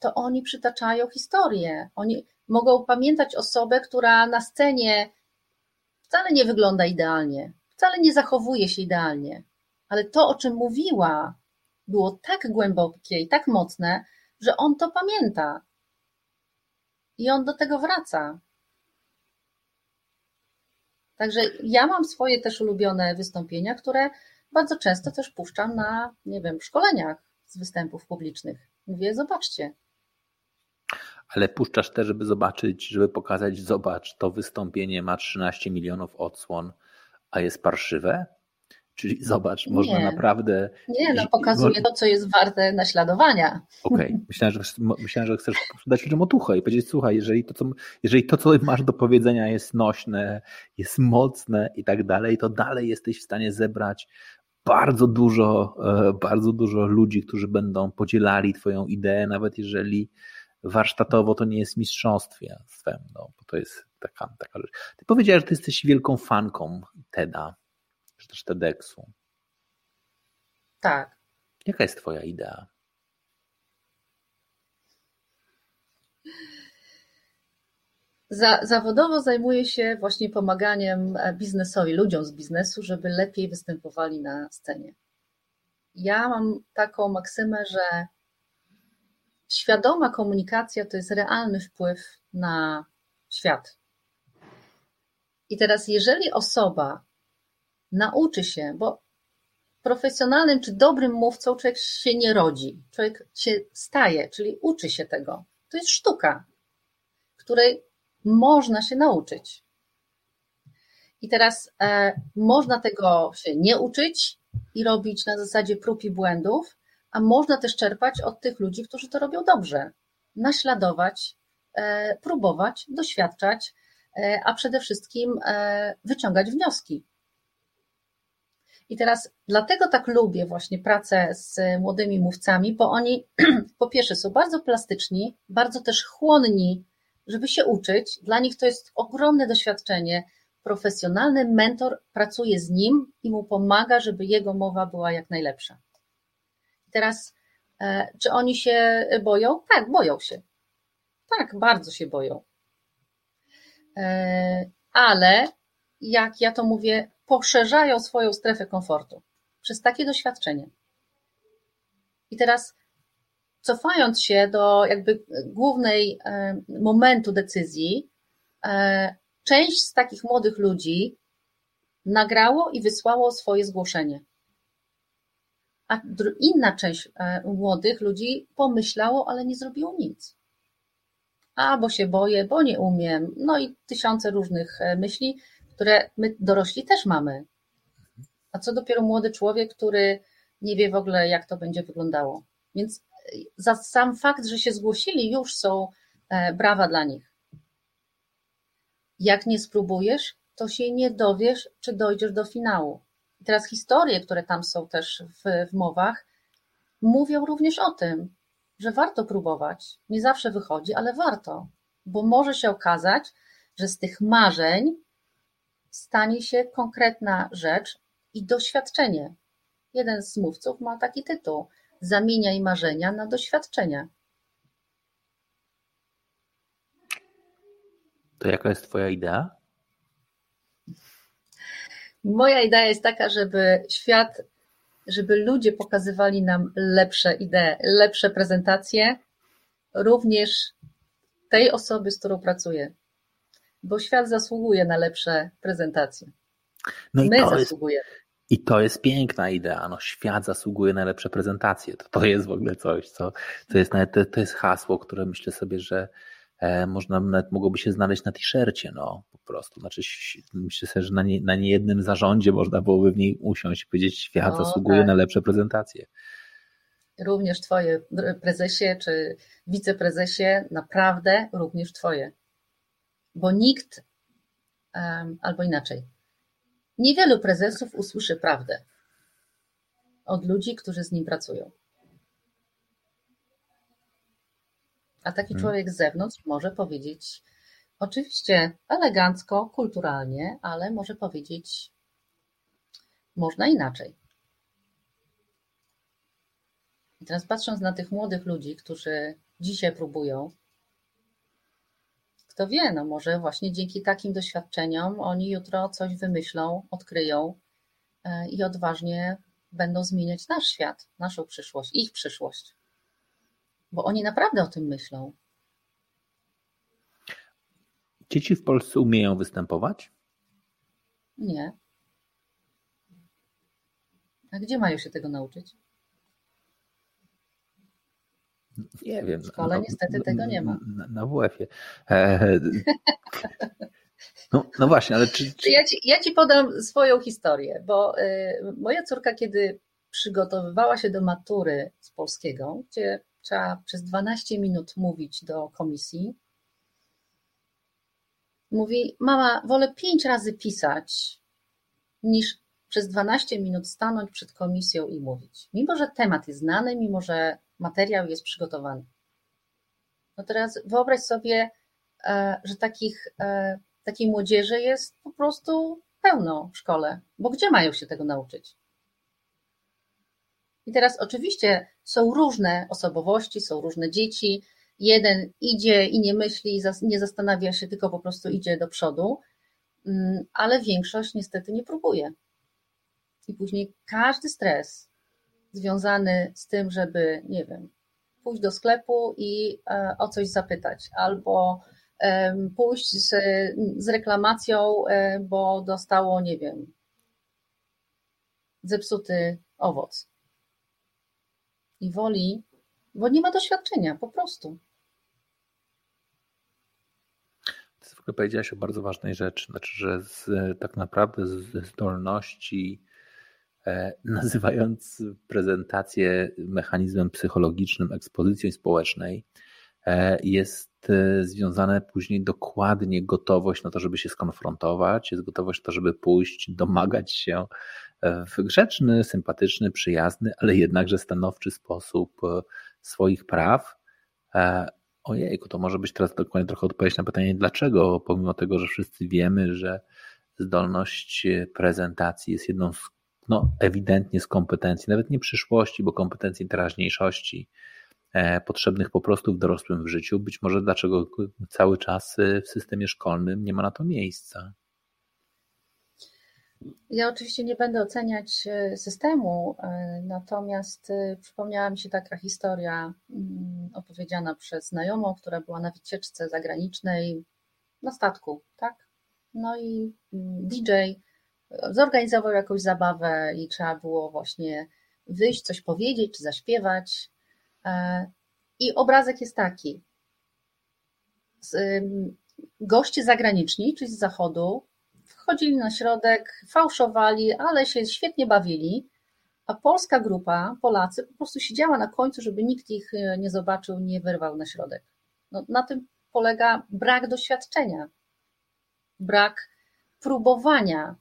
to oni przytaczają historię. Oni mogą pamiętać osobę, która na scenie wcale nie wygląda idealnie, wcale nie zachowuje się idealnie, ale to, o czym mówiła, było tak głębokie i tak mocne, że on to pamięta. I on do tego wraca. Także ja mam swoje też ulubione wystąpienia, które bardzo często też puszczam na, nie wiem, szkoleniach z występów publicznych. Mówię, zobaczcie. Ale puszczasz też, żeby zobaczyć, żeby pokazać, zobacz, to wystąpienie ma 13 milionów odsłon, a jest parszywe? Czyli zobacz, można nie. naprawdę. Nie, no pokazuje to, co jest warte naśladowania. Okej, okay. myślałem, że, myślałem, że chcesz dać ludziom otuchę i powiedzieć, słuchaj, jeżeli to, co, jeżeli to, co masz do powiedzenia jest nośne, jest mocne i tak dalej, to dalej jesteś w stanie zebrać bardzo dużo, e, bardzo dużo ludzi, którzy będą podzielali Twoją ideę, nawet jeżeli warsztatowo to nie jest mistrzostwem, no, bo to jest taka, taka rzecz. Ty powiedziałeś, że Ty jesteś wielką fanką TEDa, czy też TEDxu. Tak. Jaka jest Twoja idea? Za, zawodowo zajmuję się właśnie pomaganiem e, biznesowi, ludziom z biznesu, żeby lepiej występowali na scenie. Ja mam taką maksymę, że świadoma komunikacja to jest realny wpływ na świat. I teraz, jeżeli osoba nauczy się, bo profesjonalnym czy dobrym mówcą człowiek się nie rodzi, człowiek się staje, czyli uczy się tego. To jest sztuka, której można się nauczyć. I teraz e, można tego się nie uczyć i robić na zasadzie prób i błędów, a można też czerpać od tych ludzi, którzy to robią dobrze. Naśladować, e, próbować, doświadczać. a przede wszystkim wyciągać wnioski. I teraz dlatego tak lubię właśnie pracę z młodymi mówcami, bo oni po pierwsze są bardzo plastyczni, bardzo też chłonni, żeby się uczyć. Dla nich to jest ogromne doświadczenie. Profesjonalny mentor pracuje z nim i mu pomaga, żeby jego mowa była jak najlepsza. Teraz, e, czy oni się boją? Tak, boją się. Tak, bardzo się boją. E, ale jak ja to mówię, poszerzają swoją strefę komfortu przez takie doświadczenie. I teraz cofając się do jakby głównej e, momentu decyzji, e, część z takich młodych ludzi nagrało i wysłało swoje zgłoszenie. A inna część e, młodych ludzi pomyślało, ale nie zrobiło nic. A, bo się boję, bo nie umiem, no i tysiące różnych myśli, które my dorośli też mamy. A co dopiero młody człowiek, który nie wie w ogóle, jak to będzie wyglądało. Więc za sam fakt, że się zgłosili, już są e, brawa dla nich. Jak nie spróbujesz, to się nie dowiesz, czy dojdziesz do finału. I teraz historie, które tam są też w, w mowach, mówią również o tym, że warto próbować. Nie zawsze wychodzi, ale warto, bo może się okazać, że z tych marzeń stanie się konkretna rzecz i doświadczenie. Jeden z mówców ma taki tytuł: Zamieniaj marzenia na doświadczenia. To jaka jest Twoja idea? Moja idea jest taka, żeby świat, żeby ludzie pokazywali nam lepsze idee, lepsze prezentacje, również tej osoby, z którą pracuję bo świat zasługuje na lepsze prezentacje. No My zasługujemy. Jest, I to jest piękna idea. No, świat zasługuje na lepsze prezentacje. To, to jest w ogóle coś, co to jest, nawet, to jest hasło, które myślę sobie, że e, można nawet mogłoby się znaleźć na t-shircie, no po prostu. Znaczy, myślę sobie, że na, nie, na niejednym zarządzie można byłoby w niej usiąść i powiedzieć, świat no, zasługuje tak. na lepsze prezentacje. Również twoje prezesie czy wiceprezesie, naprawdę również twoje bo nikt, albo inaczej, niewielu prezesów usłyszy prawdę od ludzi, którzy z nim pracują. A taki hmm. człowiek z zewnątrz może powiedzieć, oczywiście elegancko, kulturalnie, ale może powiedzieć, można inaczej. I teraz patrząc na tych młodych ludzi, którzy dzisiaj próbują, kto wie, no może właśnie dzięki takim doświadczeniom oni jutro coś wymyślą, odkryją e, i odważnie będą zmieniać nasz świat, naszą przyszłość, ich przyszłość. Bo oni naprawdę o tym myślą. Dzieci w Polsce umieją występować? Nie. A gdzie mają się tego nauczyć? Nie wiem. W szkole no, niestety no, tego nie ma. Na, na WF-ie. E, no, no, właśnie, ale czy. czy... Ja, ci, ja ci podam swoją historię, bo y, moja córka, kiedy przygotowywała się do matury z polskiego, gdzie trzeba przez 12 minut mówić do komisji, mówi: Mama, wolę pięć razy pisać, niż przez 12 minut stanąć przed komisją i mówić. Mimo, że temat jest znany, mimo, że materiał jest przygotowany. No teraz wyobraź sobie, e, że takich, e, takiej młodzieży jest po prostu pełno w szkole, bo gdzie mają się tego nauczyć? I teraz oczywiście są różne osobowości, są różne dzieci. Jeden idzie i nie myśli, nie zastanawia się, tylko po prostu idzie do przodu, mm, ale większość niestety nie próbuje. I później każdy stres, związany z tym, żeby, nie wiem, pójść do sklepu i e, o coś zapytać, albo pójść z, z reklamacją, e, bo dostało, nie wiem, zepsuty owoc. I woli, bo nie ma doświadczenia, po prostu. Ty powiedziałaś o bardzo ważnej rzeczy, znaczy, że z, tak naprawdę ze zdolności nazywając prezentację mechanizmem psychologicznym ekspozycji społecznej, jest związane później dokładnie gotowość na to, żeby się skonfrontować, jest gotowość na to, żeby pójść, domagać się w grzeczny, sympatyczny, przyjazny, ale jednakże stanowczy sposób swoich praw. Ojejku, to może być teraz dokładnie trochę odpowiedź na pytanie, dlaczego, pomimo tego, że wszyscy wiemy, że zdolność prezentacji jest jedną z, no, ewidentnie z kompetencji, nawet nie przyszłości, bo kompetencji teraźniejszości, e, potrzebnych po prostu w dorosłym w życiu. Być może dlaczego cały czas w systemie szkolnym nie ma na to miejsca. Ja oczywiście nie będę oceniać e, systemu, e, natomiast e, przypomniała mi się taka historia mm, opowiedziana przez znajomą, która była na wycieczce zagranicznej na statku, tak? No i mm, DJ zorganizował jakąś zabawę i trzeba było właśnie wyjść, coś powiedzieć czy zaśpiewać. I obrazek jest taki. Goście zagraniczni, czyli z zachodu, wchodzili na środek, fałszowali, ale się świetnie bawili, a polska grupa, Polacy, po prostu siedziała na końcu, żeby nikt ich e, nie zobaczył, nie wyrwał na środek. No, na tym polega brak doświadczenia, brak próbowania.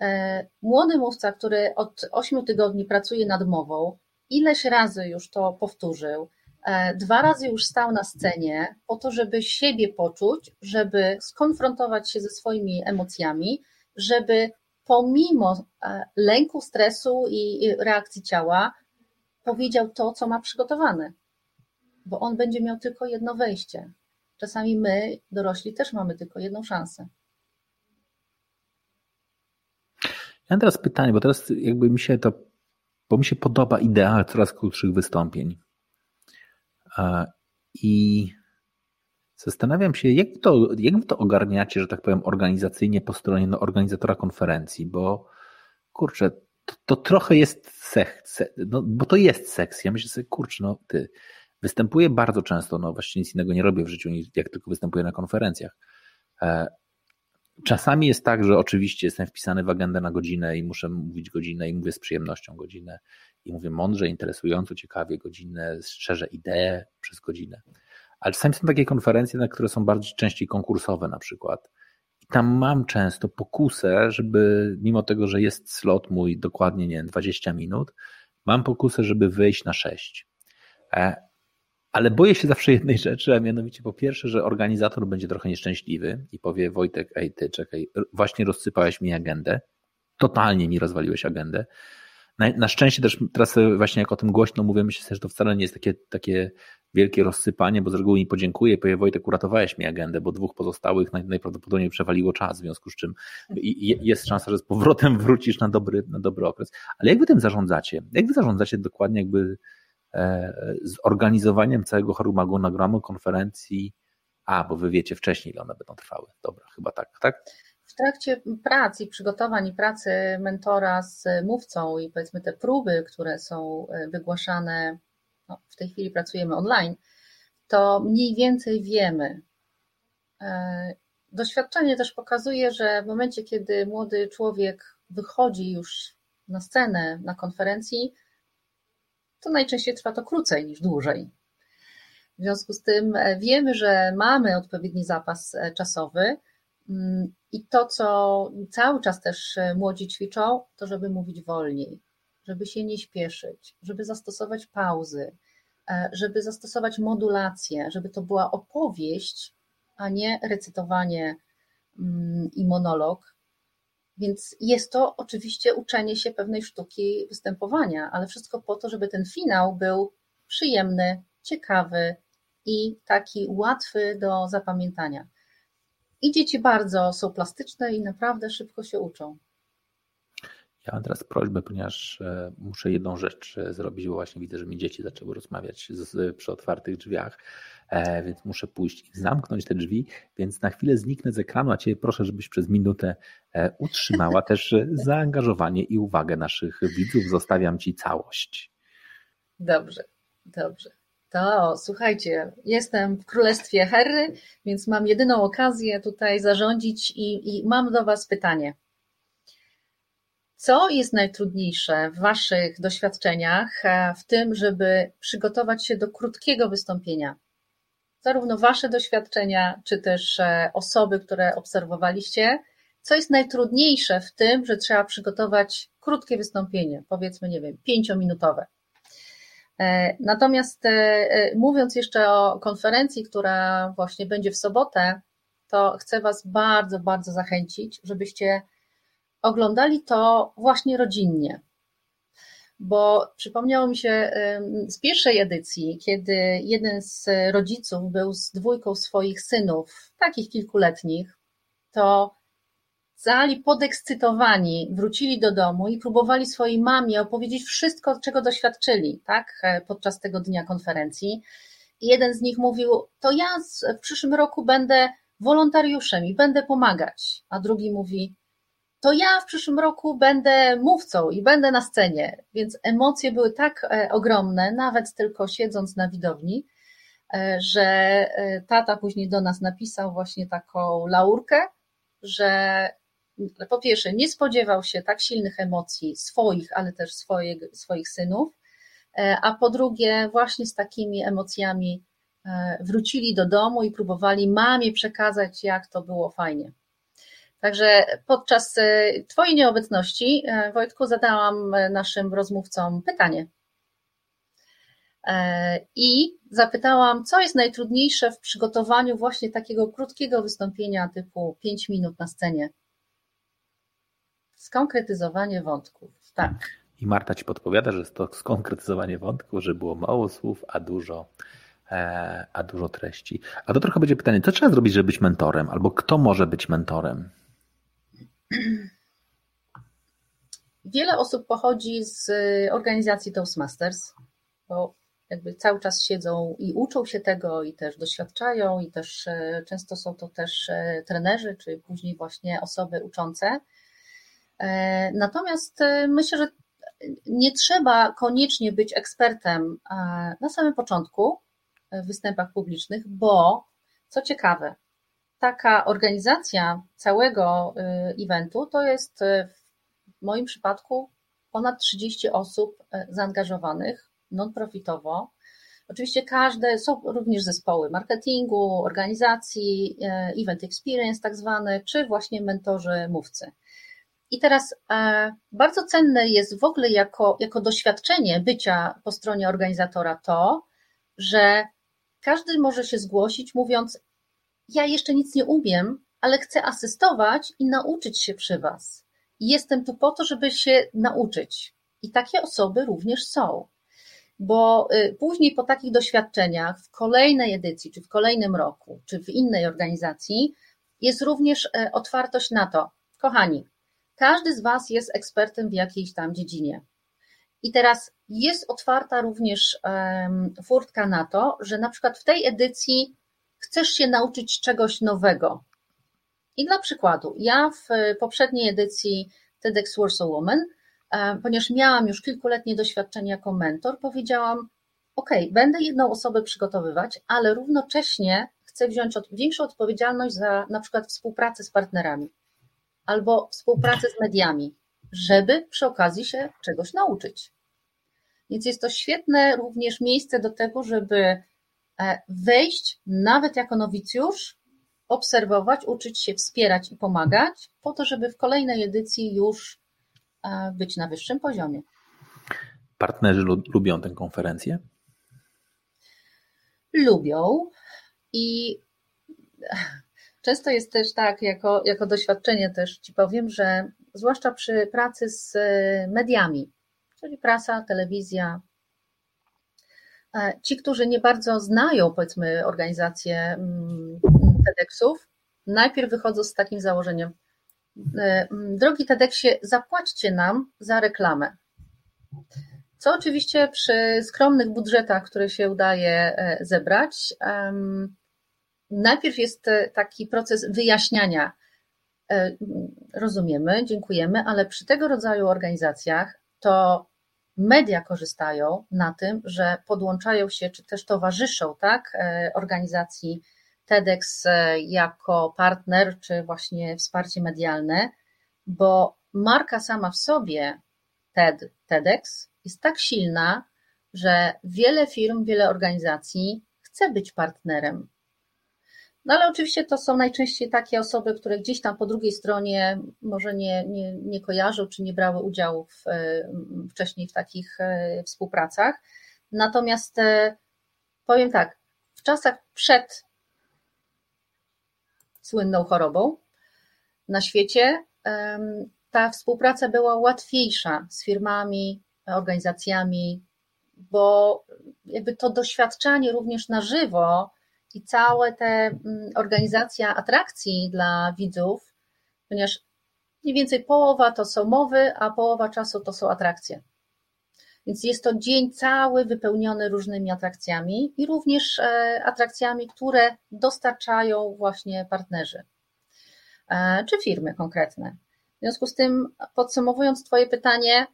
E, młody mówca, który od ośmiu tygodni pracuje nad mową, ileś razy już to powtórzył, E, dwa razy już stał na scenie po to, żeby siebie poczuć, żeby skonfrontować się ze swoimi emocjami, żeby pomimo e, lęku, stresu i reakcji ciała powiedział to, co ma przygotowane. Bo on będzie miał tylko jedno wejście. Czasami my, dorośli, też mamy tylko jedną szansę. Ja mam teraz pytanie, bo teraz jakby mi się to, bo mi się podoba idea coraz krótszych wystąpień. I zastanawiam się, jak to, jak wy to ogarniacie, że tak powiem, organizacyjnie po stronie no, organizatora konferencji, bo kurczę, to, to trochę jest seks, no, bo to jest seks. Ja myślę sobie, kurczę, no ty, występuję bardzo często, no właściwie nic innego nie robię w życiu, jak tylko występuję na konferencjach. Czasami jest tak, że oczywiście jestem wpisany w agendę na godzinę i muszę mówić godzinę i mówię z przyjemnością godzinę i mówię mądrze, interesująco, ciekawie godzinę, szczerze ideę przez godzinę. Ale czasami są takie konferencje, na które są bardziej częściej konkursowe na przykład. I tam mam często pokusę, żeby mimo tego, że jest slot mój dokładnie, nie wiem, 20 minut, mam pokusę, żeby wyjść na 6. Ale boję się zawsze jednej rzeczy, a mianowicie po pierwsze, że organizator będzie trochę nieszczęśliwy i powie Wojtek, ej ty, czekaj, właśnie rozsypałeś mi agendę, totalnie mi rozwaliłeś agendę, na, na, szczęście też teraz właśnie jak o tym głośno mówię, myślę, że to wcale nie jest takie, takie wielkie rozsypanie, bo z reguły mi podziękuję i powie Wojtek, uratowałeś mi agendę, bo dwóch pozostałych najprawdopodobniej przewaliło czas, w związku z czym jest szansa, że z powrotem wrócisz na dobry, na dobry okres. Ale jak wy tym zarządzacie? Jak wy zarządzacie dokładnie jakby z organizowaniem całego harmagonogramu konferencji, a, bo wy wiecie wcześniej, ile one będą trwały. Dobra, chyba tak, tak? w trakcie prac i przygotowań i pracy mentora z mówcą i powiedzmy te próby, które są e, wygłaszane, no w tej chwili pracujemy online, to mniej więcej wiemy. E, doświadczenie też pokazuje, że w momencie, kiedy młody człowiek wychodzi już na scenę, na konferencji, to najczęściej trwa to krócej niż dłużej. W związku z tym e, wiemy, że mamy odpowiedni zapas czasowy, Mm, I to, co cały czas też e, młodzi ćwiczą, to żeby mówić wolniej, żeby się nie śpieszyć, żeby zastosować pauzy, e, żeby zastosować modulację, żeby to była opowieść, a nie recytowanie mm, i monolog. Więc jest to oczywiście uczenie się pewnej sztuki występowania, ale wszystko po to, żeby ten finał był przyjemny, ciekawy i taki łatwy do zapamiętania. I dzieci bardzo są plastyczne i naprawdę szybko się uczą. Ja mam teraz prośbę, ponieważ e, muszę jedną rzecz e, zrobić, bo właśnie widzę, że mi dzieci zaczęły rozmawiać z, przy otwartych drzwiach, więc muszę pójść i zamknąć te drzwi, więc na chwilę zniknę z ekranu, a Cię proszę, żebyś przez minutę utrzymała też zaangażowanie i uwagę naszych widzów. Zostawiam Ci całość. Dobrze, dobrze. To słuchajcie, jestem w królestwie Herry, więc mam jedyną okazję tutaj zarządzić i, i mam do Was pytanie. Co jest najtrudniejsze w Waszych doświadczeniach e, w tym, żeby przygotować się do krótkiego wystąpienia? Zarówno Wasze doświadczenia, czy też e, osoby, które obserwowaliście, co jest najtrudniejsze w tym, że trzeba przygotować krótkie wystąpienie, powiedzmy, nie wiem, pięciominutowe. E, natomiast e, mówiąc jeszcze o konferencji, która właśnie będzie w sobotę, to chcę Was bardzo, bardzo zachęcić, żebyście oglądali to właśnie rodzinnie bo przypomniało mi się z pierwszej edycji, kiedy jeden z rodziców był z dwójką swoich synów, takich kilkuletnich, to cali podekscytowani wrócili do domu i próbowali swojej mamie opowiedzieć wszystko, czego doświadczyli, tak, e, podczas tego dnia konferencji. I jeden z nich mówił, to ja w przyszłym roku będę wolontariuszem i będę pomagać, a drugi mówi, to ja w przyszłym roku będę mówcą i będę na scenie. Więc emocje były tak e, ogromne, nawet tylko siedząc na widowni, e, że e, tata później do nas napisał właśnie taką laurkę, że po pierwsze nie spodziewał się tak silnych emocji swoich, ale też swoich synów, a po drugie właśnie z takimi emocjami wrócili do domu i próbowali mamie przekazać, jak to było fajnie. Także podczas e, Twojej nieobecności, e, Wojtku, zadałam e, naszym rozmówcom pytanie. I zapytałam, co jest najtrudniejsze w przygotowaniu właśnie takiego krótkiego wystąpienia typu 5 minut na scenie. Skonkretyzowanie wątków. Tak. I Marta ci podpowiada, że jest to skonkretyzowanie wątków, że było mało słów, a dużo, a dużo treści. A to trochę będzie pytanie, co trzeba zrobić, żeby być mentorem, albo kto może być mentorem? Wiele osób pochodzi z organizacji Toastmasters, bo jakby cały czas siedzą i uczą się tego, i też doświadczają, i też e, często są to też e, trenerzy, czy później właśnie osoby uczące. E, natomiast myślę, że nie trzeba koniecznie być ekspertem na samym początku w występach publicznych, bo co ciekawe, taka organizacja całego y, eventu to jest y, w moim przypadku ponad 30 osób y, zaangażowanych non-profitowo. Oczywiście każde, są również zespoły marketingu, organizacji, event experience tak zwane, czy właśnie mentorzy, mówcy. I teraz e, bardzo cenne jest w ogóle jako, jako doświadczenie bycia po stronie organizatora to, że każdy może się zgłosić mówiąc, ja jeszcze nic nie umiem, ale chcę asystować i nauczyć się przy Was. Jestem tu po to, żeby się nauczyć. I takie osoby również są. Bo y, później po takich doświadczeniach w kolejnej edycji, czy w kolejnym roku, czy w innej organizacji, jest również e, otwartość na to. Kochani, każdy z Was jest ekspertem w jakiejś tam dziedzinie. I teraz jest otwarta również furtka na to, że na przykład w tej edycji chcesz się nauczyć czegoś nowego. I dla przykładu, ja w poprzedniej edycji TEDx Warsaw Woman, e, ponieważ miałam już kilkuletnie doświadczenie jako mentor, powiedziałam, ok, będę jedną osobę przygotowywać, ale równocześnie chcę wziąć większą odpowiedzialność za na przykład współpracę z partnerami albo współpracę z mediami, żeby przy okazji się czegoś nauczyć. Więc jest to świetne również miejsce do tego, żeby wejść nawet jako nowicjusz, obserwować, uczyć się wspierać i pomagać, po to, żeby w kolejnej edycji już e, być na wyższym poziomie. Partnerzy lubią tę konferencję? Lubią i często jest też tak, jako, jako doświadczenie też Ci powiem, że zwłaszcza przy pracy z mediami, czyli prasa, telewizja, E, ci, którzy nie bardzo znają, powiedzmy, organizację mm, TEDxów, najpierw wychodzą z takim założeniem: e, mm, Drogi TEDxie, zapłaćcie nam za reklamę. Co oczywiście przy skromnych budżetach, które się udaje e, zebrać, najpierw jest taki proces wyjaśniania. Rozumiemy, dziękujemy, ale przy tego rodzaju organizacjach to media korzystają na tym, że podłączają się, czy też towarzyszą tak, e, organizacji TEDx e, jako partner, czy właśnie wsparcie medialne, bo marka sama w sobie TED, TEDx jest tak silna, że wiele firm, wiele organizacji chce chce być partnerem. No ale oczywiście to są najczęściej takie osoby, które gdzieś tam po drugiej stronie może nie, nie, nie kojarzą czy nie brały udziału w, wcześniej w takich współpracach. Natomiast powiem tak, w czasach przed słynną chorobą na świecie, ta współpraca była łatwiejsza z firmami, organizacjami, bo jakby to doświadczanie również na żywo i całe te mm, organizacja atrakcji dla widzów, ponieważ mniej więcej połowa to są mowy, a połowa czasu to są atrakcje. Więc jest to dzień cały wypełniony różnymi atrakcjami i również e, atrakcjami, które dostarczają właśnie partnerzy e, czy firmy konkretne. W związku z tym, podsumowując Twoje pytanie,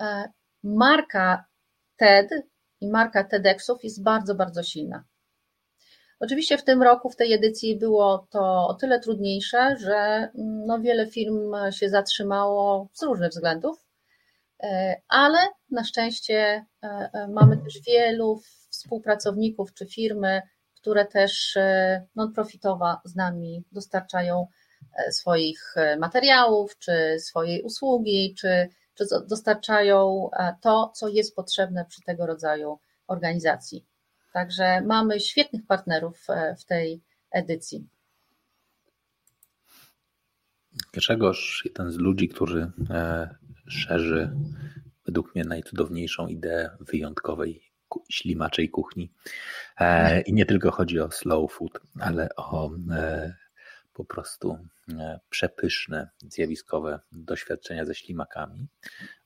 e, marka TED i marka TEDxów jest bardzo, bardzo silna. Oczywiście w tym roku, w tej edycji było to o tyle trudniejsze, że mm, no wiele firm się zatrzymało z różnych względów, E, ale na szczęście e, e, mamy też wielu współpracowników czy firmy, które też non-profitowo z nami dostarczają swoich materiałów, czy swojej usługi, czy, czy dostarczają to, co jest potrzebne przy tego rodzaju organizacji. Także mamy świetnych partnerów w tej edycji. Grzegorz, jeden z ludzi, który szerzy według mnie najcudowniejszą ideę wyjątkowej ślimaczej kuchni. E, I nie tylko chodzi o slow food, ale o e, po prostu e, przepyszne, zjawiskowe doświadczenia ze ślimakami.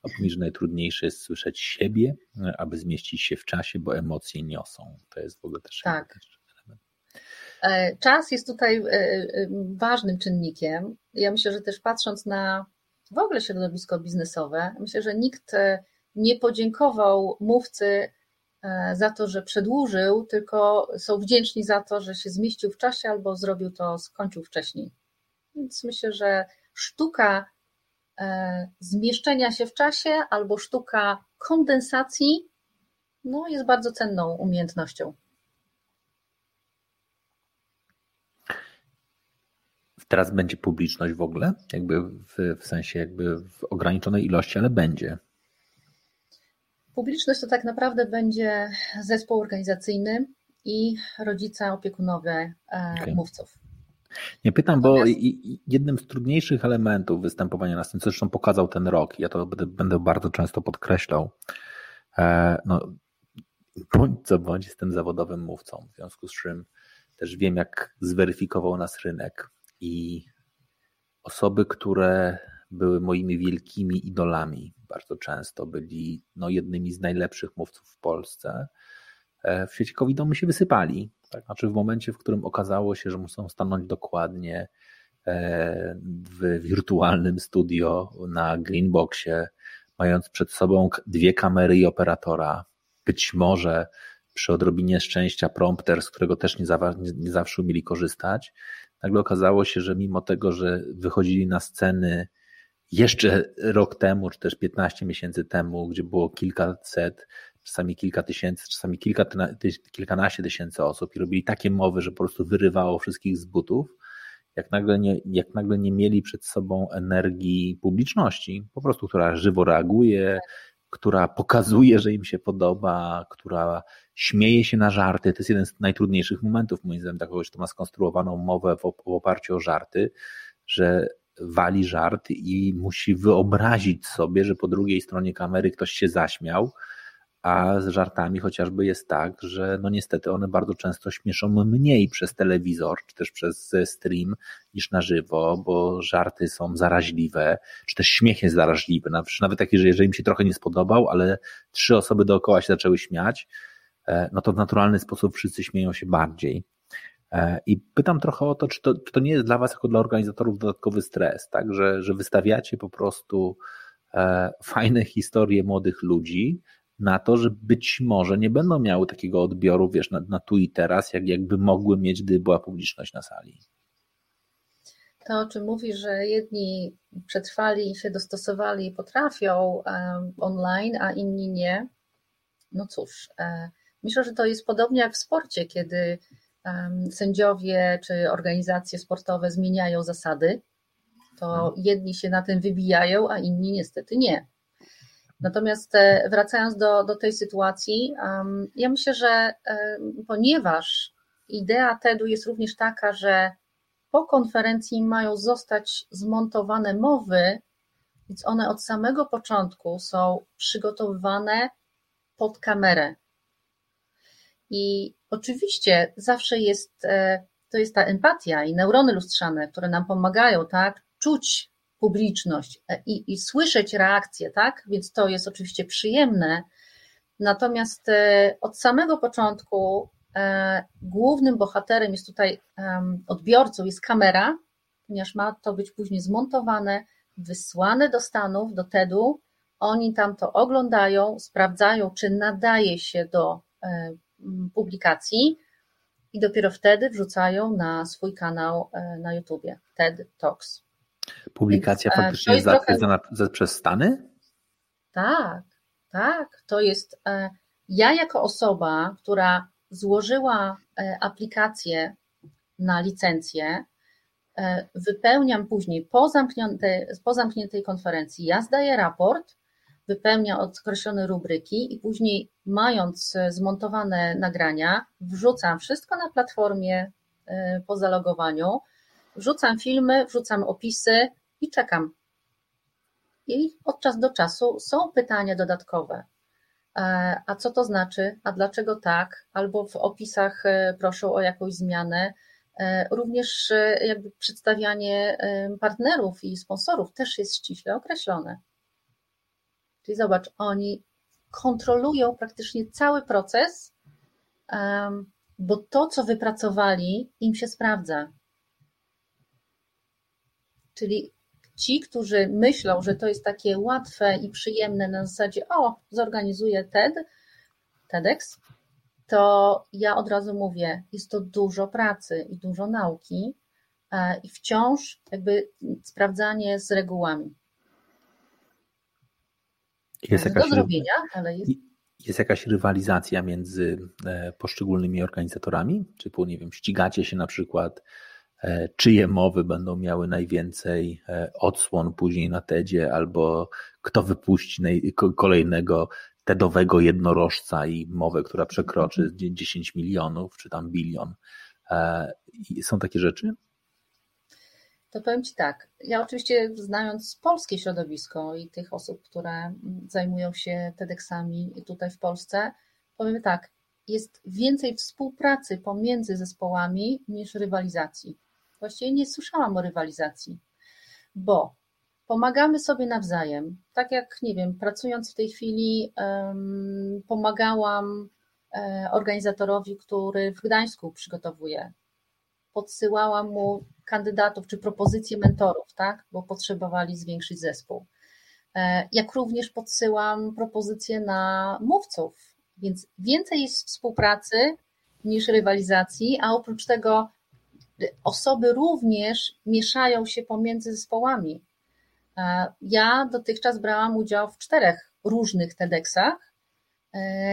Oprócz że najtrudniejsze jest słyszeć siebie, aby zmieścić się w czasie, bo emocje niosą. To jest w ogóle też, tak. element. Czas jest tutaj ważnym czynnikiem. Ja myślę, że też patrząc na w ogóle środowisko biznesowe. Myślę, że nikt e, nie podziękował mówcy e, za to, że przedłużył, tylko są wdzięczni za to, że się zmieścił w czasie albo zrobił to, skończył wcześniej. Więc myślę, że sztuka e, zmieszczenia się w czasie albo sztuka kondensacji no, jest bardzo cenną umiejętnością. Teraz będzie publiczność w ogóle, jakby w, w sensie jakby w ograniczonej ilości, ale będzie. Publiczność to tak naprawdę będzie zespół organizacyjny i rodzice opiekunowie e, okay. mówców. Nie pytam, bo jednym z trudniejszych elementów występowania na scenie, co zresztą pokazał ten rok, ja to będę, będę bardzo często podkreślał, e, no, bądź co bądź jestem zawodowym mówcą, w związku z czym też wiem, jak zweryfikował nas rynek i osoby, które były moimi wielkimi idolami, bardzo często byli no, jednymi z najlepszych mówców w Polsce, e, w świecie COVID my się wysypali. Tak? Znaczy w momencie, w którym okazało się, że muszą stanąć dokładnie e, w wirtualnym studio na Greenboxie, mając przed sobą dwie kamery i operatora, być może przy odrobinie szczęścia prompter, z którego też nie, nie zawsze umieli korzystać, nagle okazało się, że mimo tego, że wychodzili na sceny jeszcze rok temu, czy też 15 miesięcy temu, gdzie było kilkaset, czasami kilka tysięcy, czasami kilka, kilkanaście tysięcy osób i robili takie mowy, że po prostu wyrywało wszystkich z butów, jak nagle, nie, jak nagle nie mieli przed sobą energii publiczności, po prostu, która żywo reaguje, która pokazuje, że im się podoba, która śmieje się na żarty. To jest jeden z najtrudniejszych momentów, moim zdaniem, takogoś, kto ma skonstruowaną mowę w oparciu o żarty, że wali żart i musi wyobrazić sobie, że po drugiej stronie kamery ktoś się zaśmiał, a z żartami chociażby jest tak, że no niestety one bardzo często śmieszą mniej przez telewizor, czy też przez stream niż na żywo, bo żarty są zaraźliwe, czy też śmiech jest zaraźliwy. Nawet taki, że jeżeli im się trochę nie spodobał, ale trzy osoby dookoła się zaczęły śmiać, e, no to w naturalny sposób wszyscy śmieją się bardziej. E, I pytam trochę o to, czy to, czy to nie jest dla Was, jako dla organizatorów, dodatkowy stres, tak? Że, że wystawiacie po prostu e, fajne historie młodych ludzi, na to, że być może nie będą miały takiego odbioru, wiesz, na, na tu i teraz, jak jakby mogły mieć, gdyby była publiczność na sali. To, o czym mówisz, że jedni przetrwali, się dostosowali i potrafią online, a inni nie. No cóż, e, Myślę, że to jest podobnie jak w sporcie, kiedy sędziowie czy organizacje sportowe zmieniają zasady, to mhm. jedni się na tym wybijają, a inni niestety nie. Natomiast e, wracając do, do tej sytuacji, ja myślę, że ponieważ idea TED-u jest również taka, że po konferencji mają zostać zmontowane mowy, więc one od samego początku są przygotowywane pod kamerę. I oczywiście zawsze jest, e, to jest ta empatia i neurony lustrzane, które nam pomagają, tak, czuć publiczność e, i, i słyszeć reakcje, tak, więc to jest oczywiście przyjemne. Natomiast e, od samego początku głównym bohaterem jest tutaj odbiorcą, jest kamera, ponieważ ma to być później zmontowane, wysłane do Stanów, do TED-u. Oni tam to oglądają, sprawdzają, czy nadaje się do publikacji i dopiero wtedy wrzucają na swój kanał e, na YouTubie TED Talks. Publikacja Więc, e, faktycznie jest zatwierdzona trochę... przez Stany? Tak, tak. To jest e, ja jako osoba, która złożyła aplikację na licencję, wypełniam później po zamkniętej, po zamkniętej konferencji, ja zdaję raport, wypełnia określone rubryki i później mając e, zmontowane nagrania, wrzucam wszystko na platformie e, po zalogowaniu, wrzucam filmy, wrzucam opisy i czekam. I od czasu do czasu są pytania dodatkowe. E, a co to znaczy? A dlaczego tak? Albo w opisach proszą o jakąś zmianę. Również jakby przedstawianie partnerów i sponsorów też jest ściśle określone. Czyli zobacz, oni kontrolują praktycznie cały proces, bo to, co wypracowali, im się sprawdza. Czyli ci, którzy myślą, że to jest takie łatwe i przyjemne na zasadzie, o, zorganizuję TED, TEDx, to ja od razu mówię, jest to dużo pracy i dużo nauki e, i wciąż jakby sprawdzanie z regułami. Jest jakaś, do zrobienia, ale jest... Jest jakaś rywalizacja między e, poszczególnymi organizatorami? Typu, nie wiem, ścigacie się na przykład, e, czyje mowy będą miały najwięcej e, odsłon później na TEDzie, albo kto wypuści kolejnego TEDowego jednorożca i mowę, która przekroczy 10 mhm. milionów, czy tam bilion. Są takie rzeczy? To powiem Ci tak, ja oczywiście znając polskie środowisko i tych osób, które zajmują się TEDxami tutaj w Polsce, powiem tak, jest więcej współpracy pomiędzy zespołami niż rywalizacji. Właściwie nie słyszałam o rywalizacji, bo pomagamy sobie nawzajem. Tak jak, nie wiem, pracując w tej chwili, pomagałam e, organizatorowi, który w Gdańsku przygotowuje. Podsyłałam mu kandydatów czy propozycje mentorów, tak? bo potrzebowali zwiększyć zespół. E, jak również podsyłam propozycje na mówców, więc więcej jest współpracy niż rywalizacji, a oprócz tego osoby również mieszają się pomiędzy zespołami. E, ja dotychczas brałam udział w czterech różnych TEDxach,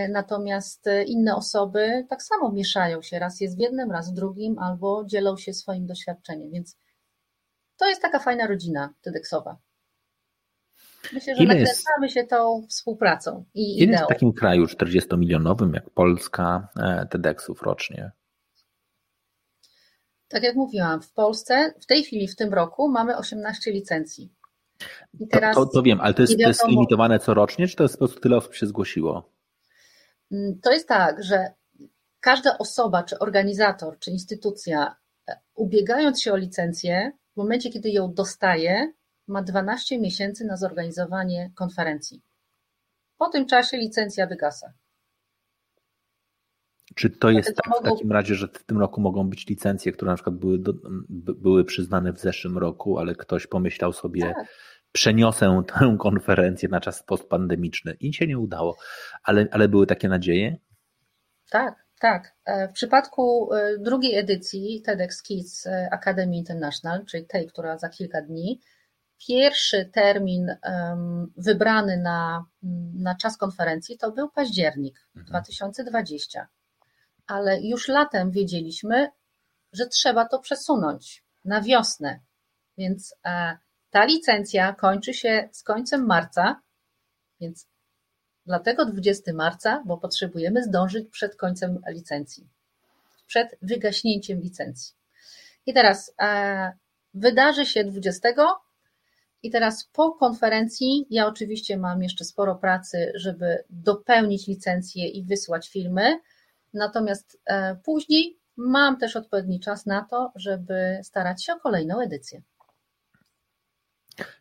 natomiast inne osoby tak samo mieszają się, raz jest w jednym, raz w drugim, albo dzielą się swoim doświadczeniem, więc to jest taka fajna rodzina TEDxowa. Myślę, że nakręcamy się tą współpracą i Ile ideą. w takim kraju 40-milionowym jak Polska e, TEDxów rocznie? Tak jak mówiłam, w Polsce w tej chwili, w tym roku mamy 18 licencji. To, to, to, wiem, ale to jest, to jest limitowane corocznie, czy to jest po prostu tyle osób się zgłosiło? Mm, to jest tak, że każda osoba, czy organizator, czy instytucja, e, ubiegając się o licencję, w momencie, kiedy ją dostaje, ma 12 miesięcy na zorganizowanie konferencji. Po tym czasie licencja wygasa. Czy to jest tak w takim razie, że w tym roku mogą być licencje, które na przykład były, do, były przyznane w zeszłym roku, ale ktoś pomyślał sobie, tak przeniosę tę konferencję na czas postpandemiczny i się nie udało, ale, ale były takie nadzieje? Tak, tak. E, w przypadku e, drugiej edycji TEDx Kids e, Academy International, czyli tej, która za kilka dni, pierwszy termin wybrany na, na czas konferencji to był październik 2020, mhm. ale już latem wiedzieliśmy, że trzeba to przesunąć na wiosnę, więc ta licencja kończy się z końcem marca, więc dlatego 20 marca, bo potrzebujemy zdążyć przed końcem licencji, przed wygaśnięciem licencji. I teraz e, wydarzy się 20 i teraz po konferencji ja oczywiście mam jeszcze sporo pracy, żeby dopełnić licencję i wysłać filmy. Natomiast e, później mam też odpowiedni czas na to, żeby starać się o kolejną edycję.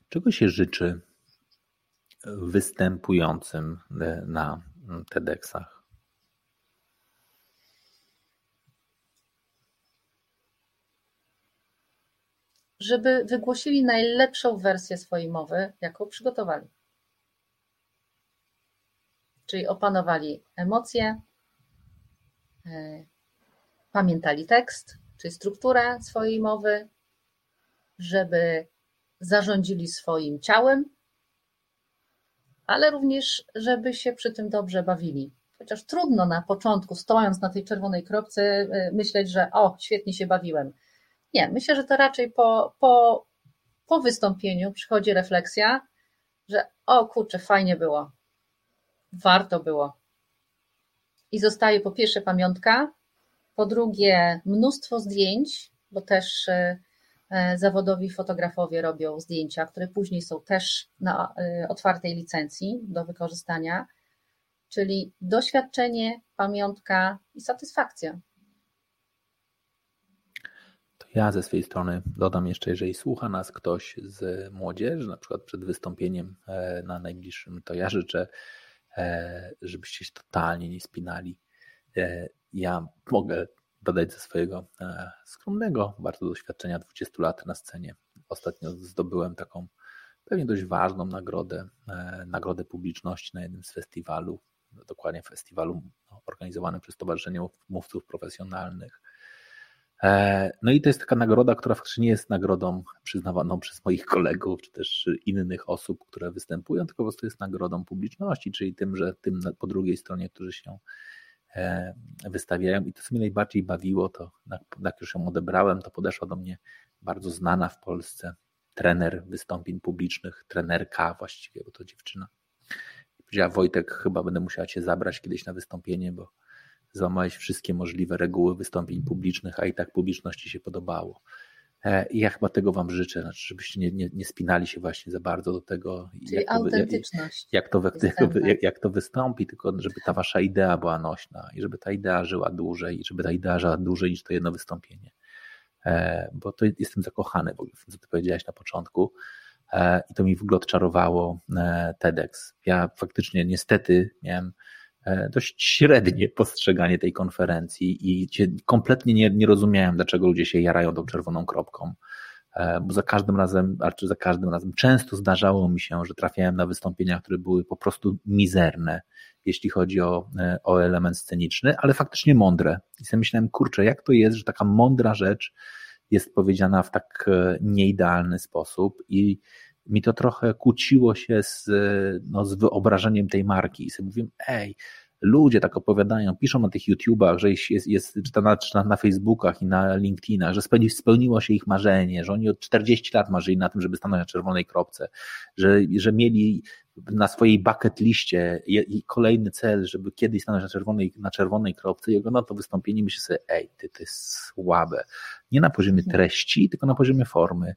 Czego się życzy występującym e, na TEDxach? Żeby wygłosili najlepszą wersję swojej mowy, jaką przygotowali. Czyli opanowali emocje, e, pamiętali tekst, czyli strukturę swojej mowy, żeby zarządzili swoim ciałem, ale również, żeby się przy tym dobrze bawili. Chociaż trudno na początku, stojąc na tej czerwonej kropce, y, myśleć, że o, świetnie się bawiłem. Nie, myślę, że to raczej po, po, po wystąpieniu przychodzi refleksja, że o kurczę, fajnie było, warto było. I zostaje po pierwsze pamiątka, po drugie mnóstwo zdjęć, bo też E, zawodowi fotografowie robią zdjęcia, które później są też na e, otwartej licencji do wykorzystania, czyli doświadczenie, pamiątka i satysfakcja. To ja ze swojej strony dodam jeszcze, jeżeli słucha nas ktoś z młodzieży, na przykład przed wystąpieniem e, na najbliższym, to ja życzę, żebyście się totalnie nie spinali. Ja mogę dodać ze swojego e, skromnego bardzo doświadczenia 20 lat na scenie. Ostatnio zdobyłem taką pewnie dość ważną nagrodę, e, nagrodę publiczności na jednym z festiwalu, dokładnie festiwalu organizowanym przez Stowarzyszenie Mówców Profesjonalnych. E, no i to jest taka nagroda, która faktycznie nie jest nagrodą przyznawaną przez moich kolegów, czy też innych osób, które występują, tylko po prostu jest nagrodą publiczności, czyli tym, że tym po drugiej stronie, którzy się wystawiają i to, co mnie najbardziej bawiło, to jak już ją odebrałem, to podeszła do mnie bardzo znana w Polsce trener wystąpień publicznych, trenerka właściwie, bo to dziewczyna. Powiedziała, Wojtek, chyba będę musiała cię zabrać kiedyś na wystąpienie, bo złamałeś wszystkie możliwe reguły wystąpień publicznych, a i tak publiczności się podobało. E, I ja chyba tego Wam życzę, znaczy, żebyście nie, nie, nie spinali się właśnie za bardzo do tego, Czyli jak, autentyczność to, jak, to, jak, jak, to wystąpi, tylko żeby ta Wasza idea była nośna i żeby ta idea żyła dłużej, i żeby ta idea żyła dłużej niż to jedno wystąpienie. E, bo to jestem zakochany w ogóle w tym, co Ty powiedziałaś na początku. E, I to mi w ogóle odczarowało TEDx. Ja faktycznie niestety miałem dość średnie postrzeganie tej konferencji i kompletnie nie, nie rozumiałem, dlaczego ludzie się jarają tą czerwoną kropką. E, bo za każdym razem, czy za każdym razem, często zdarzało mi się, że trafiałem na wystąpienia, które były po prostu mizerne, jeśli chodzi o, e, o element sceniczny, ale faktycznie mądre. I sobie myślałem, kurczę, jak to jest, że taka mądra rzecz jest powiedziana w tak nieidealny sposób i mi to trochę kłóciło się z, no, z wyobrażeniem tej marki. I sobie mówiłem, ej, ludzie tak opowiadają, piszą na tych YouTubach, że jest, jest czy, na, czy na Facebookach i na LinkedInach, że spełniło się ich marzenie, że oni od 40 lat marzyli na tym, żeby stanąć na czerwonej kropce, że, że mieli na swojej bucket liście i kolejny cel, żeby kiedyś stanąć na czerwonej, na czerwonej kropce i oglądam to wystąpienie i myślę sobie, ej, ty, to jest słabe. Nie na poziomie mhm. treści, tylko na poziomie formy.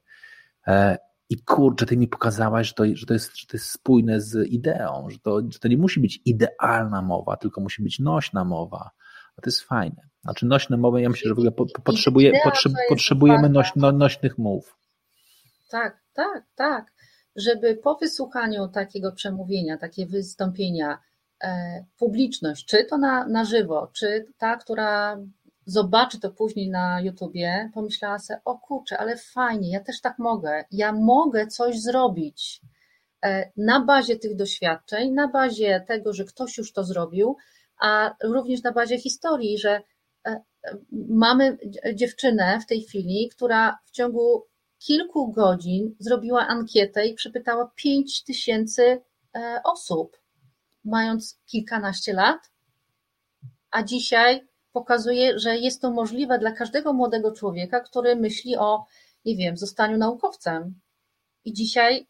I kurczę, ty mi pokazałaś, że to, że to, jest, że to jest spójne z ideą, że to, że to nie musi być idealna mowa, tylko musi być nośna mowa. A to jest fajne. Znaczy nośne mowy, ja myślę, że w ogóle po, po, potrzebuje, potrzeb, potrzebujemy noś, no, nośnych mów. Tak, tak, tak. Żeby po wysłuchaniu takiego przemówienia, takie wystąpienia, e, publiczność, czy to na, na żywo, czy ta, która zobaczy to później na YouTubie, pomyślała sobie, o kurczę, ale fajnie, ja też tak mogę, ja mogę coś zrobić e, na bazie tych doświadczeń, na bazie tego, że ktoś już to zrobił, a również na bazie historii, że e, mamy dziewczynę w tej chwili, która w ciągu kilku godzin zrobiła ankietę i przepytała 5 tysięcy e, osób. mając kilkanaście lat, a dzisiaj pokazuje, że jest to możliwe dla każdego młodego człowieka, który myśli o, nie wiem, zostaniu naukowcem. I dzisiaj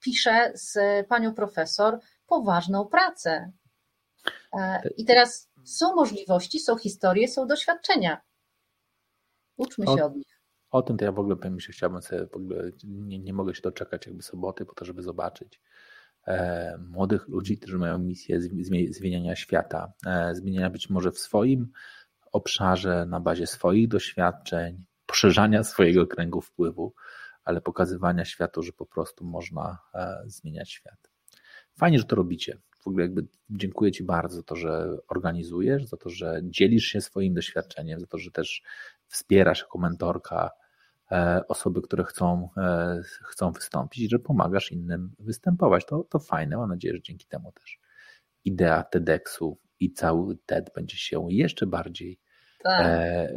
pisze z panią profesor poważną pracę. E, I teraz są możliwości, są historie, są doświadczenia. Uczmy się od nich. O tym to ja w ogóle powiem, że chciałbym sobie, w ogóle nie, nie mogę się doczekać jakby soboty po to, żeby zobaczyć młodych ludzi, którzy mają misję zmieniania świata, e, zmieniania być może w swoim obszarze, na bazie swoich doświadczeń, poszerzania swojego kręgu wpływu, ale pokazywania światu, że po prostu można e, zmieniać świat. Fajnie, że to robicie. W ogóle jakby dziękuję Ci bardzo za to, że organizujesz, za to, że dzielisz się swoim doświadczeniem, za to, że też wspierasz jako mentorka e, osoby, które chcą, e, chcą wystąpić że pomagasz innym występować. To, to fajne, mam nadzieję, że dzięki temu też idea TEDxu i cały TED będzie się jeszcze bardziej tak.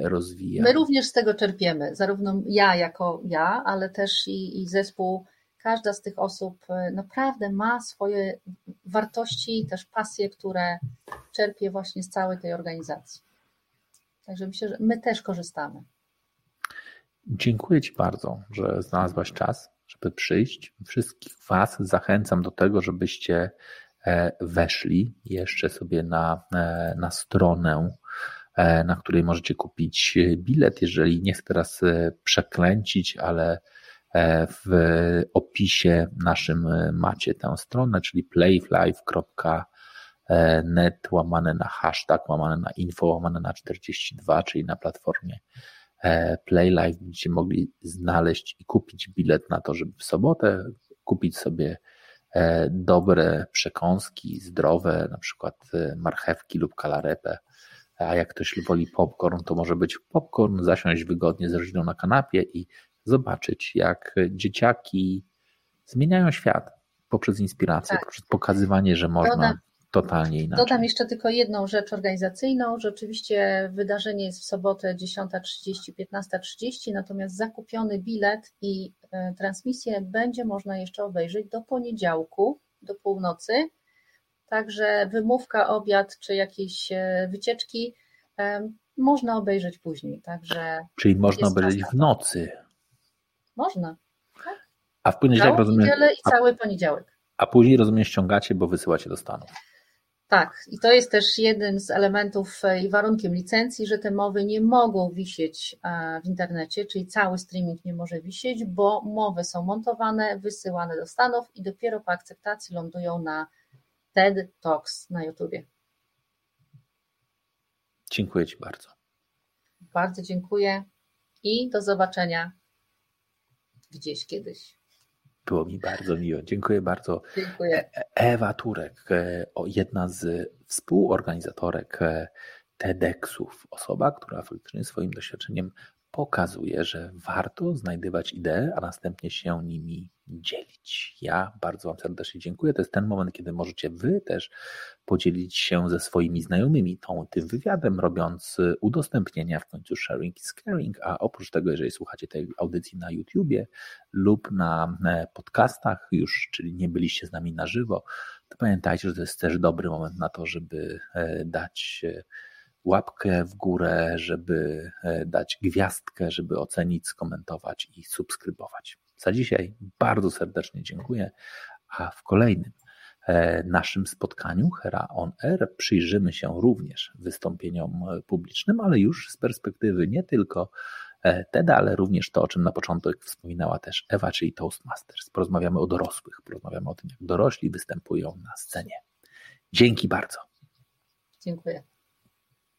rozwijał. My również z tego czerpiemy, zarówno ja jako ja, ale też i, i zespół każda z tych osób e, naprawdę ma swoje wartości, też pasje, które czerpie właśnie z całej tej organizacji. Także myślę, że my też korzystamy. Dziękuję Ci bardzo, że znalazłaś czas, żeby przyjść. Wszystkich Was zachęcam do tego, żebyście e, weszli jeszcze sobie na, e, na stronę, na której możecie kupić bilet. Jeżeli nie chcę teraz przeklęcić, ale E, w opisie naszym e, macie tę stronę, czyli playflive.net łamane na hashtag, łamane na info, łamane na 42, czyli na platformie e, Playlive będziecie mogli znaleźć i kupić bilet na to, żeby w sobotę kupić sobie dobre przekąski, zdrowe, na przykład marchewki lub kalarepę. A jak ktoś woli popcorn, to może być popcorn, zasiąść wygodnie z rodziną na kanapie i zobaczyć, jak dzieciaki zmieniają świat poprzez inspirację, tak. poprzez pokazywanie, że można dodam, totalnie inaczej. Dodam jeszcze tylko jedną rzecz organizacyjną. Rzeczywiście wydarzenie jest w sobotę 10.30, 15.30, natomiast zakupiony bilet i e, transmisję będzie można jeszcze obejrzeć do poniedziałku, do północy. Także wymówka, obiad czy jakieś e, wycieczki e, można obejrzeć później. Także Czyli można obejrzeć w nocy. Można. Tak? A w poniedziałek rozumiem. Niedzielę i cały poniedziałek. A później rozumiem ściągacie, bo wysyłacie do Stanów. Tak, i to jest też jeden z elementów e, i warunkiem licencji, że te mowy nie mogą wisieć e, w internecie, czyli cały streaming nie może wisieć, bo mowy są montowane, wysyłane do Stanów i dopiero po akceptacji lądują na TED Talks na YouTubie. Dziękuję Ci bardzo. Bardzo dziękuję i do zobaczenia gdzieś kiedyś. Było mi bardzo miło. Dziękuję bardzo. Dziękuję. E, Ewa Turek, e, jedna z współorganizatorek e, TEDxów, osoba, która faktycznie swoim doświadczeniem pokazuje, że warto znajdywać idee, a następnie się nimi dzielić. Ja bardzo Wam serdecznie dziękuję. To jest ten moment, kiedy możecie Wy też podzielić się ze swoimi znajomymi tą, tym wywiadem, robiąc udostępnienia, w końcu sharing is caring, a oprócz tego, jeżeli słuchacie tej audycji na YouTubie lub na e, podcastach już, czyli nie byliście z nami na żywo, to pamiętajcie, że to jest też dobry moment na to, żeby e, dać e, łapkę w górę, żeby dać gwiazdkę, żeby ocenić, skomentować i subskrybować. Za dzisiaj bardzo serdecznie dziękuję, a w kolejnym e, naszym spotkaniu Hera On Air przyjrzymy się również wystąpieniom publicznym, ale już z perspektywy nie tylko e, TED, ale również to, o czym na początek wspominała też Ewa, czyli Toastmasters. Porozmawiamy o dorosłych, porozmawiamy o tym, jak dorośli występują na scenie. Dzięki bardzo. Dziękuję.